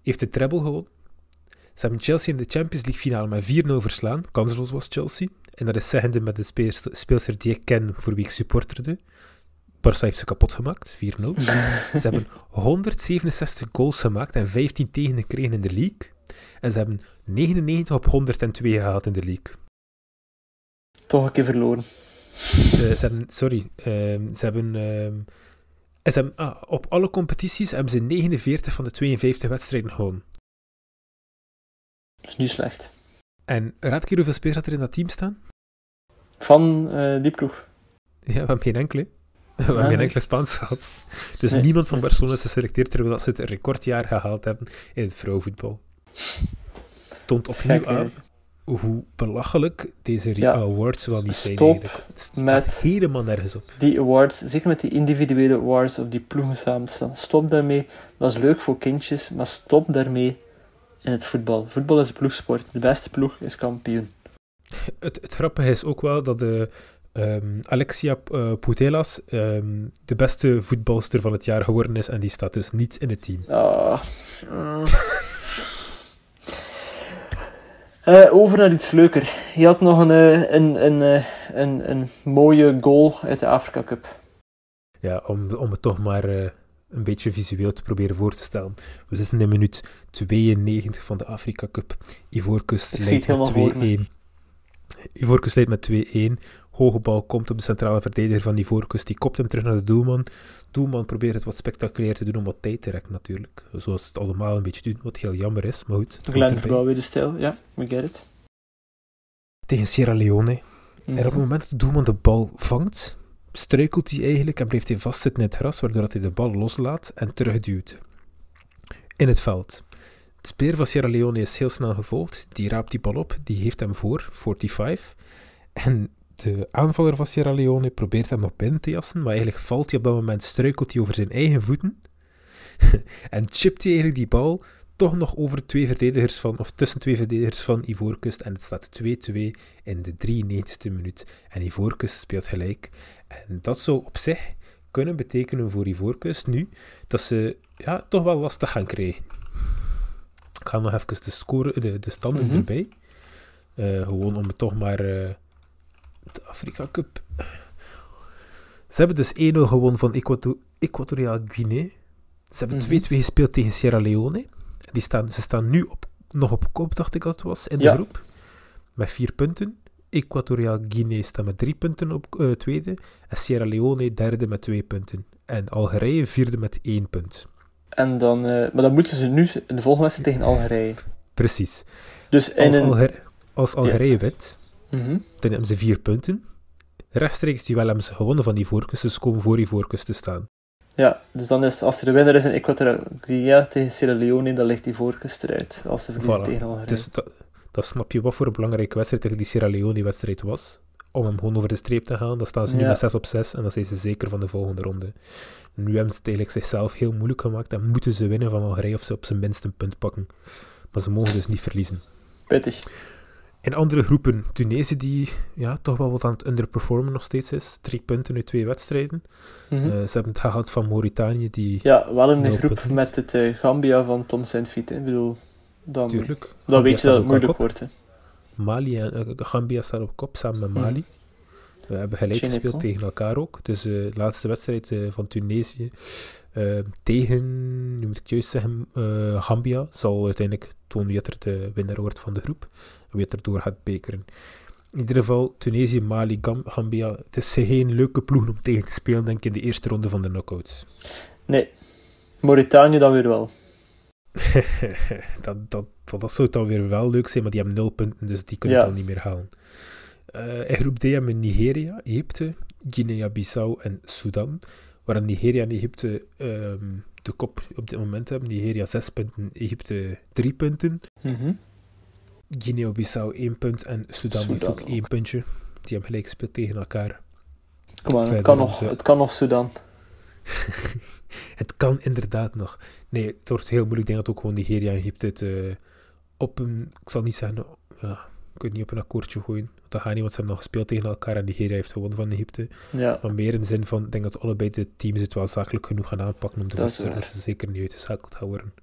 heeft de treble gewonnen. Ze hebben Chelsea in de Champions League finale met 4-0 verslaan. Kansloos was Chelsea. En dat is zeggende met de speelster, die ik ken, voor wie ik supporterde. Barça heeft ze kapot gemaakt, 4-0. Ze hebben 167 goals gemaakt en 15 tegen gekregen in de league. En ze hebben 99 op 102 gehaald in de league. Toch een keer verloren. Eh, ze hebben, sorry, ehm, ze hebben, ehm, ze hebben ah, op alle competities hebben ze 49 van de 52 wedstrijden gewonnen. Dat is niet slecht. En raad keer hoeveel spelers dat er in dat team staan? Van eh, die ploeg. Ja, we hebben geen enkele. We hebben geen enkele Spaans gehad. Dus Nee. niemand van Barcelona is geselecteerd terwijl dat ze het recordjaar gehaald hebben in het vrouwenvoetbal. Toont opnieuw aan hoe belachelijk deze Ja. awards wel niet zijn Stop eigenlijk. Het staat met- helemaal nergens op. Die awards, zeker met die individuele awards of die ploegen samenstaan. Stop daarmee. Dat is leuk voor kindjes, maar stop daarmee in het voetbal. Voetbal is een ploegsport. De beste ploeg is kampioen. Het, het grappige is ook wel dat de, ehm, Alexia eh, Putellas ehm, de beste voetbalster van het jaar geworden is en die staat dus niet in het team. Ah. mm. Eh, over naar iets leuker. Je had nog een, eh, een, een, eh, een, een mooie goal uit de Afrika Cup. Ja, om, om het toch maar eh, een beetje visueel te proberen voor te stellen. We zitten in minuut 92 van de Afrika Cup. Ivoorkust leidt met 2-1. Ivoorkust leidt met 2-1. Hoge bal komt op de centrale verdediger van Ivoorkust. Die kopt hem terug naar de doelman. Doelman probeert het wat spectaculair te doen om wat tijd te rekken natuurlijk. Zoals het allemaal een beetje doen, wat heel jammer is. Maar goed, Glenn weer de stijl. Ja, we get it. Tegen Sierra Leone. Mhm. En op het moment dat de doelman de bal vangt, struikelt hij eigenlijk en blijft hij vastzitten in het gras, waardoor hij de bal loslaat en terugduwt. In het veld. De speler van Sierra Leone is heel snel gevolgd. Die raapt die bal op, die heeft hem voor, 45. En de aanvaller van Sierra Leone probeert hem nog binnen te jassen, maar eigenlijk valt hij op dat moment, struikelt hij over zijn eigen voeten. en chipt hij eigenlijk die bal toch nog over twee verdedigers van, of tussen twee verdedigers van Ivoorkust. En het staat 2-2 in de 93e minuut. En Ivoorkust speelt gelijk. En dat zou op zich kunnen betekenen voor Ivoorkust nu dat ze ja, toch wel lastig gaan krijgen. Ik ga nog even de, score, de, de standen Mhm. erbij. Eh, gewoon om het toch maar eh, de Afrika Cup. Ze hebben dus 1-0 gewonnen van Equato Equatoriaal Guinea. Ze hebben 2-2 Mhm. gespeeld tegen Sierra Leone. Die staan, ze staan nu op, nog op kop, dacht ik dat het was, in de Ja. groep. Met vier punten. Equatoriaal Guinea staat met drie punten op eh, tweede. En Sierra Leone derde met twee punten. En Algerije vierde met één punt. En dan, eh, maar dan moeten ze nu in de volgende wedstrijd tegen Algerije. Precies. Dus Als, een... Alger als Algerije wint, Mhm. dan hebben ze vier punten. Rechtstreeks die wel hebben ze gewonnen van die voorkust, dus komen voor die voorkust te staan. Ja, dus dan is, als er een winnaar is in Equatorial Guinea tegen Sierra Leone, dan ligt die voorkust eruit. Als ze verliezen Voilà. tegen Algerije. Dus dat, dat snap je wat voor een belangrijke wedstrijd tegen die Sierra Leone-wedstrijd was. Om hem gewoon over de streep te gaan. Dan staan ze nu Ja. met 6 op 6 en dan zijn ze zeker van de volgende ronde. Nu hebben ze het eigenlijk zichzelf heel moeilijk gemaakt en moeten ze winnen van Algerije of ze op zijn minst een punt pakken. Maar ze mogen dus niet verliezen. Pittig. In andere groepen, Tunesië die ja, toch wel wat aan het underperformen nog steeds is. Drie punten uit twee wedstrijden. Mhm. Eh, ze hebben het gehad van Mauritanië, die ja, wel in de groep punten. met het eh, Gambia van Tom Saint-Fiet. Ik bedoel, dan, natuurlijk... dan Gambia weet je dat het moeilijk wordt. Hè. Mali en eh, Gambia staat op kop samen met Mhm. Mali. We hebben gelijk gespeeld tegen elkaar ook. Dus de laatste wedstrijd van Tunesië tegen, nu moet ik juist zeggen, Gambia zal uiteindelijk tonen wie er de winnaar wordt van de groep. En wie er door gaat bekeren. In ieder geval, Tunesië, Mali, Gam- Gambia. Het is geen leuke ploeg om tegen te spelen, denk ik, in de eerste ronde van de knockouts. Nee. Mauritanië dan weer wel. dat, dat, dat, dat zou dan weer wel leuk zijn, maar die hebben nul punten, dus die kunnen Ja. het al niet meer halen. Eh, in groep D hebben we Nigeria, Egypte, Guinea-Bissau en Sudan. Waar Nigeria en Egypte ehm, de kop op dit moment hebben. Nigeria 6 punten, Egypte 3 punten. Mhm. Guinea-Bissau 1 punt en Sudan, heeft ook. 1 puntje. Die hebben gelijk gespeeld tegen elkaar. Kom het kan, nog, het kan nog Sudan. Het kan inderdaad nog. Nee, het wordt heel moeilijk. Ik denk dat ook gewoon Nigeria en Egypte het eh, op een... Ik zal niet zeggen... Ja, ik niet op een akkoordje gooien. Want dat gaat niet, want ze hebben nog gespeeld tegen elkaar en Nigeria heeft gewonnen van Egypte. Ja. Maar meer in de zin van... Ik denk dat allebei de teams het wel zakelijk genoeg gaan aanpakken om de dat ze zeker niet uitgeschakeld gaan worden.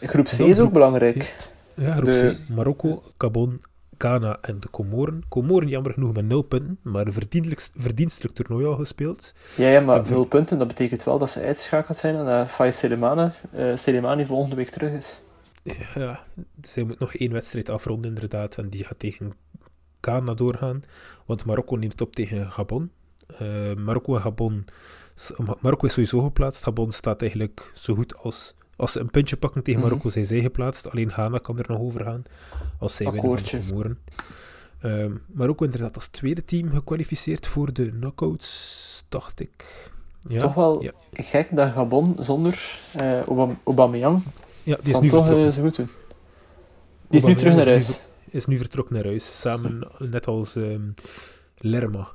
Groep C is ook groep- belangrijk. Ja, groep De-. Marokko, Gabon, Ghana en de Comoren. Comoren jammer genoeg met 0 punten, maar een verdienstelijk, verdienstelijk toernooi al gespeeld. Ja, ja, maar nul punten, dat betekent wel dat ze uitschakeld zijn en dat Faiz Selemani, eh, Selemani volgende week terug is. Ja, zij moet nog één wedstrijd afronden inderdaad. En die gaat tegen Ghana doorgaan. Want Marokko neemt het op tegen Gabon. Eh, Marokko en Gabon... Marokko is sowieso geplaatst. Gabon staat eigenlijk zo goed als... Als ze een puntje pakken tegen Mhm. Marokko, zijn zij geplaatst. Alleen Ghana kan er nog over gaan. Als zij winnen van de. Ehm Marokko inderdaad als tweede team gekwalificeerd voor de knockouts, dacht ik. Ja, Toch wel ja. gek dat Gabon zonder eh Obam- Aubameyang ja die is nu toch vertrokken. zo goed doen. Die is nu terug naar is nu huis. is nu vertrokken naar huis, samen net als ehm, Lerma.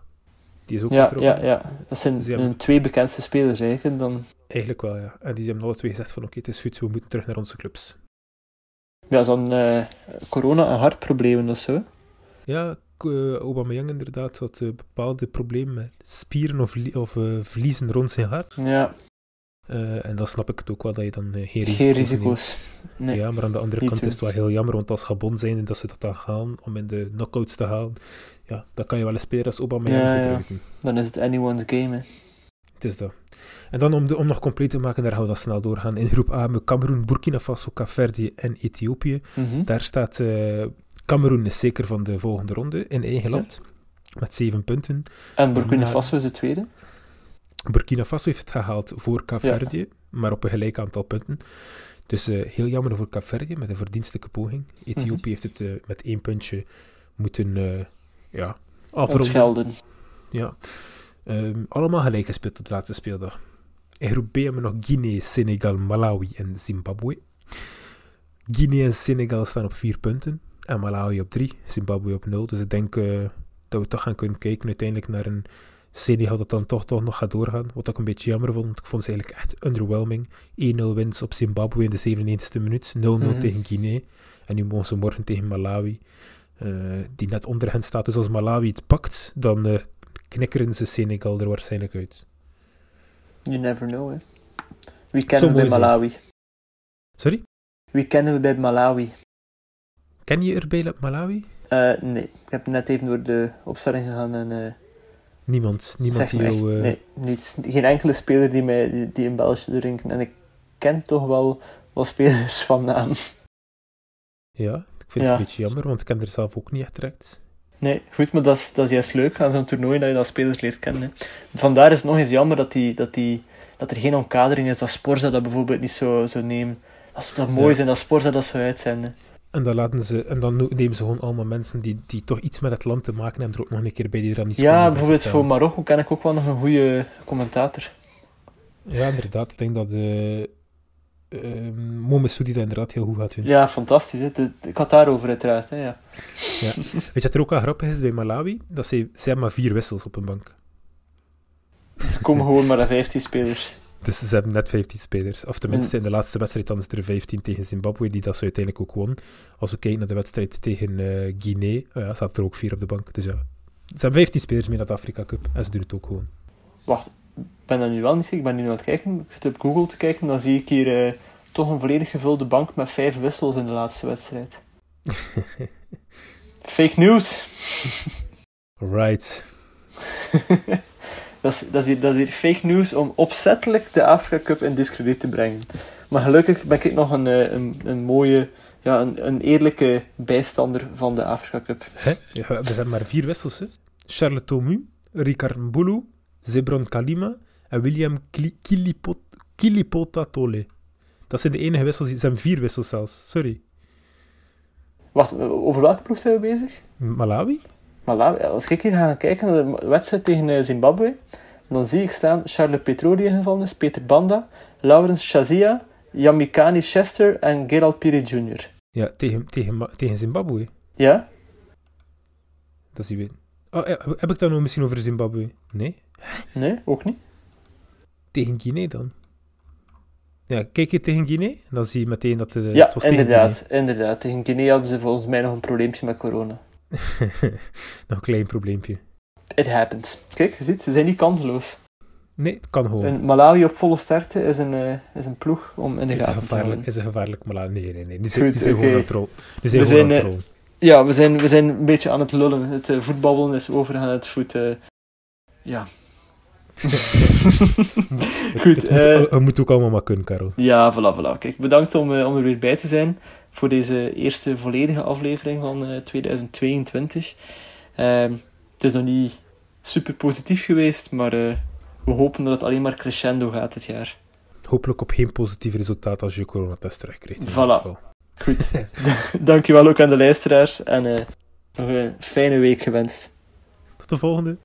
Die is ook Ja, ja, ja. Dat zijn hebben- hun twee bekendste spelers eigenlijk. Dan, Eigenlijk wel, ja. En die hebben alle twee gezegd van oké, het is goed, we moeten terug naar onze clubs. ja, zo'n eh, corona- en hartproblemen of zo. Ja, eh, Aubameyang inderdaad had eh, bepaalde problemen met spieren of, of vliezen rond zijn hart. Ja, en dan snap ik het ook wel dat je dan geen risico's geen risico's. Nee. Ja, maar aan de andere niet kant is het wel heel jammer, want als Gabon zijn dat ze dat dan gaan om in de knockouts te halen, ja, dan kan je wel een speler als Aubameyang Ja, ja. gebruiken. Dan is het anyone's game. Hè. Het is dat. En dan om, de, om nog compleet te maken, daar gaan we dan snel doorgaan. In groep A hebben we Cameroen, Burkina Faso, Kaapverdië en Ethiopië. Mhm. Daar staat eh Cameroen is zeker van de volgende ronde in eigen Ja. land. Met zeven punten. En Burkina Faso is de tweede. Burkina Faso heeft het gehaald voor Kaapverdië, maar op een gelijk aantal punten. Dus eh, heel jammer voor Kaapverdië met een verdienstelijke poging. Ethiopië Mhm. heeft het eh, met één puntje moeten ja, afronden. Ja. Ehm, allemaal gelijk gespeeld op de laatste speeldag. In groep B hebben we nog Guinea, Senegal, Malawi en Zimbabwe. Guinea en Senegal staan op vier punten. En Malawi op drie, Zimbabwe op nul. Dus ik denk eh, dat we toch gaan kunnen kijken uiteindelijk naar een Senegal dat dan toch, toch nog gaat doorgaan. Wat ik een beetje jammer vond, want ik vond ze eigenlijk echt underwhelming. 1-0 winst op Zimbabwe in de 97e minuut. 0-0 Mhm. tegen Guinea. En nu mogen ze morgen tegen Malawi. Eh, die net onder hen staat. Dus als Malawi het pakt, dan eh, knikkeren ze Senegal er waarschijnlijk uit. You never know, hè. Wie Zou kennen we bij zijn. Malawi? Sorry? Wie kennen we bij Malawi? Ken je er bij Malawi? Eh, nee, ik heb net even door de opstelling gegaan en Niemand. Niemand die jou... nee, niets, geen enkele speler die, mij, die, in België drinken. En ik ken toch wel, wel spelers van naam. Ja, ik vind Ja. het een beetje jammer, want ik ken er zelf ook niet echt direct. Nee, goed, maar dat is, dat is juist leuk aan zo'n toernooi dat je dat spelers leert kennen. Hè. Vandaar is het nog eens jammer dat, die, dat, die, dat er geen omkadering is, dat Sporza dat bijvoorbeeld niet zo, zo nemen. Dat zou toch mooi Ja. zijn dat Sporza dat zou uitzenden. En dan, laten ze, en dan nemen ze gewoon allemaal mensen die, die toch iets met het land te maken hebben, er ook nog een keer bij die er dan iets Ja, bijvoorbeeld voor. Marokko ken ik ook wel nog een goede commentator. Ja, inderdaad. Ik denk dat uh, uh, Momesoudi dat inderdaad heel goed gaat doen. Ja, fantastisch. Hè. De- ik had daarover uiteraard. Hè, ja. Weet je wat er ook wel grappig is bij Malawi? Dat ze, ze hebben maar vier wissels op een bank. Ze komen gewoon maar naar 15 spelers. Dus ze hebben net 15 spelers. Of tenminste, in de laatste wedstrijd dan is er 15 tegen Zimbabwe, die dat ze uiteindelijk ook won. Als we kijken naar de wedstrijd tegen eh Guinea, oh ja, staat er ook vier op de bank. Dus ja, ze hebben 15 spelers mee naar de Afrika Cup. En ze doen het ook gewoon. Wacht, ben dat nu wel niet zeker. Ik ben nu aan het kijken. Ik zit op Google te kijken. Dan zie ik hier eh, toch een volledig gevulde bank met vijf wissels in de laatste wedstrijd. Fake news. Right. dat, is, dat, is hier, dat is hier fake news om opzettelijk de Afrika Cup in discrediet te brengen. Maar gelukkig ben ik nog een, eh, een, een mooie, ja, een, een eerlijke bijstander van de Afrika Cup. Hè? Ja, we hebben maar vier wissels. Hè? Charles Tomu, Ricard Mbulu, Zebron Kalima en William Kili- Kilipot- Kilipota Tole. Dat zijn de enige wissels. Het zijn vier wissels zelfs. Sorry. Wacht, over welke ploeg zijn we bezig? Malawi? Malawi. Als ik hier ga kijken naar de wedstrijd tegen eh, Zimbabwe, dan zie ik staan Charles Petro die ingevallen is, Peter Banda, Lawrence Shazia, Yamikani Chester en Gerald Piri Jr. Ja, tegen, tegen, tegen Zimbabwe. Ja? Dat is die win. Oh, heb ik dat nou misschien over Zimbabwe? Nee? Nee, ook niet. Tegen Guinea dan? Ja, kijk je tegen Guinea, dan zie je meteen dat het, ja, het was tegen inderdaad, inderdaad. Tegen Guinea hadden ze volgens mij nog een probleempje met corona. Nog een klein probleempje. It happens. Kijk, je ziet, ze zijn niet kanseloos. Nee, het kan gewoon. Een Malawi op volle sterkte is een, eh, is een ploeg om in de een gaten te houden. is een gevaarlijk Malawi? Nee, nee, nee. Die zijn, Goed, die zijn oké. gewoon trollen. Die zijn We gewoon zijn, eh. Ja, we zijn, we zijn een beetje aan het lullen. Het eh, voetbabbelen is overgaan het voet. eh, ja. Goed, het, moet, eh, het moet ook allemaal maar kunnen, Caro. Ja, voilà, voilà. Kijk, bedankt om, eh, om er weer bij te zijn voor deze eerste volledige aflevering van eh, 2022. Ehm, het is nog niet super positief geweest, maar eh, we hopen dat het alleen maar crescendo gaat dit jaar. Hopelijk op geen positief resultaat als je coronatest terugkrijgt. Voilà. Goed. Dankjewel ook aan de luisteraars en eh, nog een fijne week gewenst. Tot de volgende.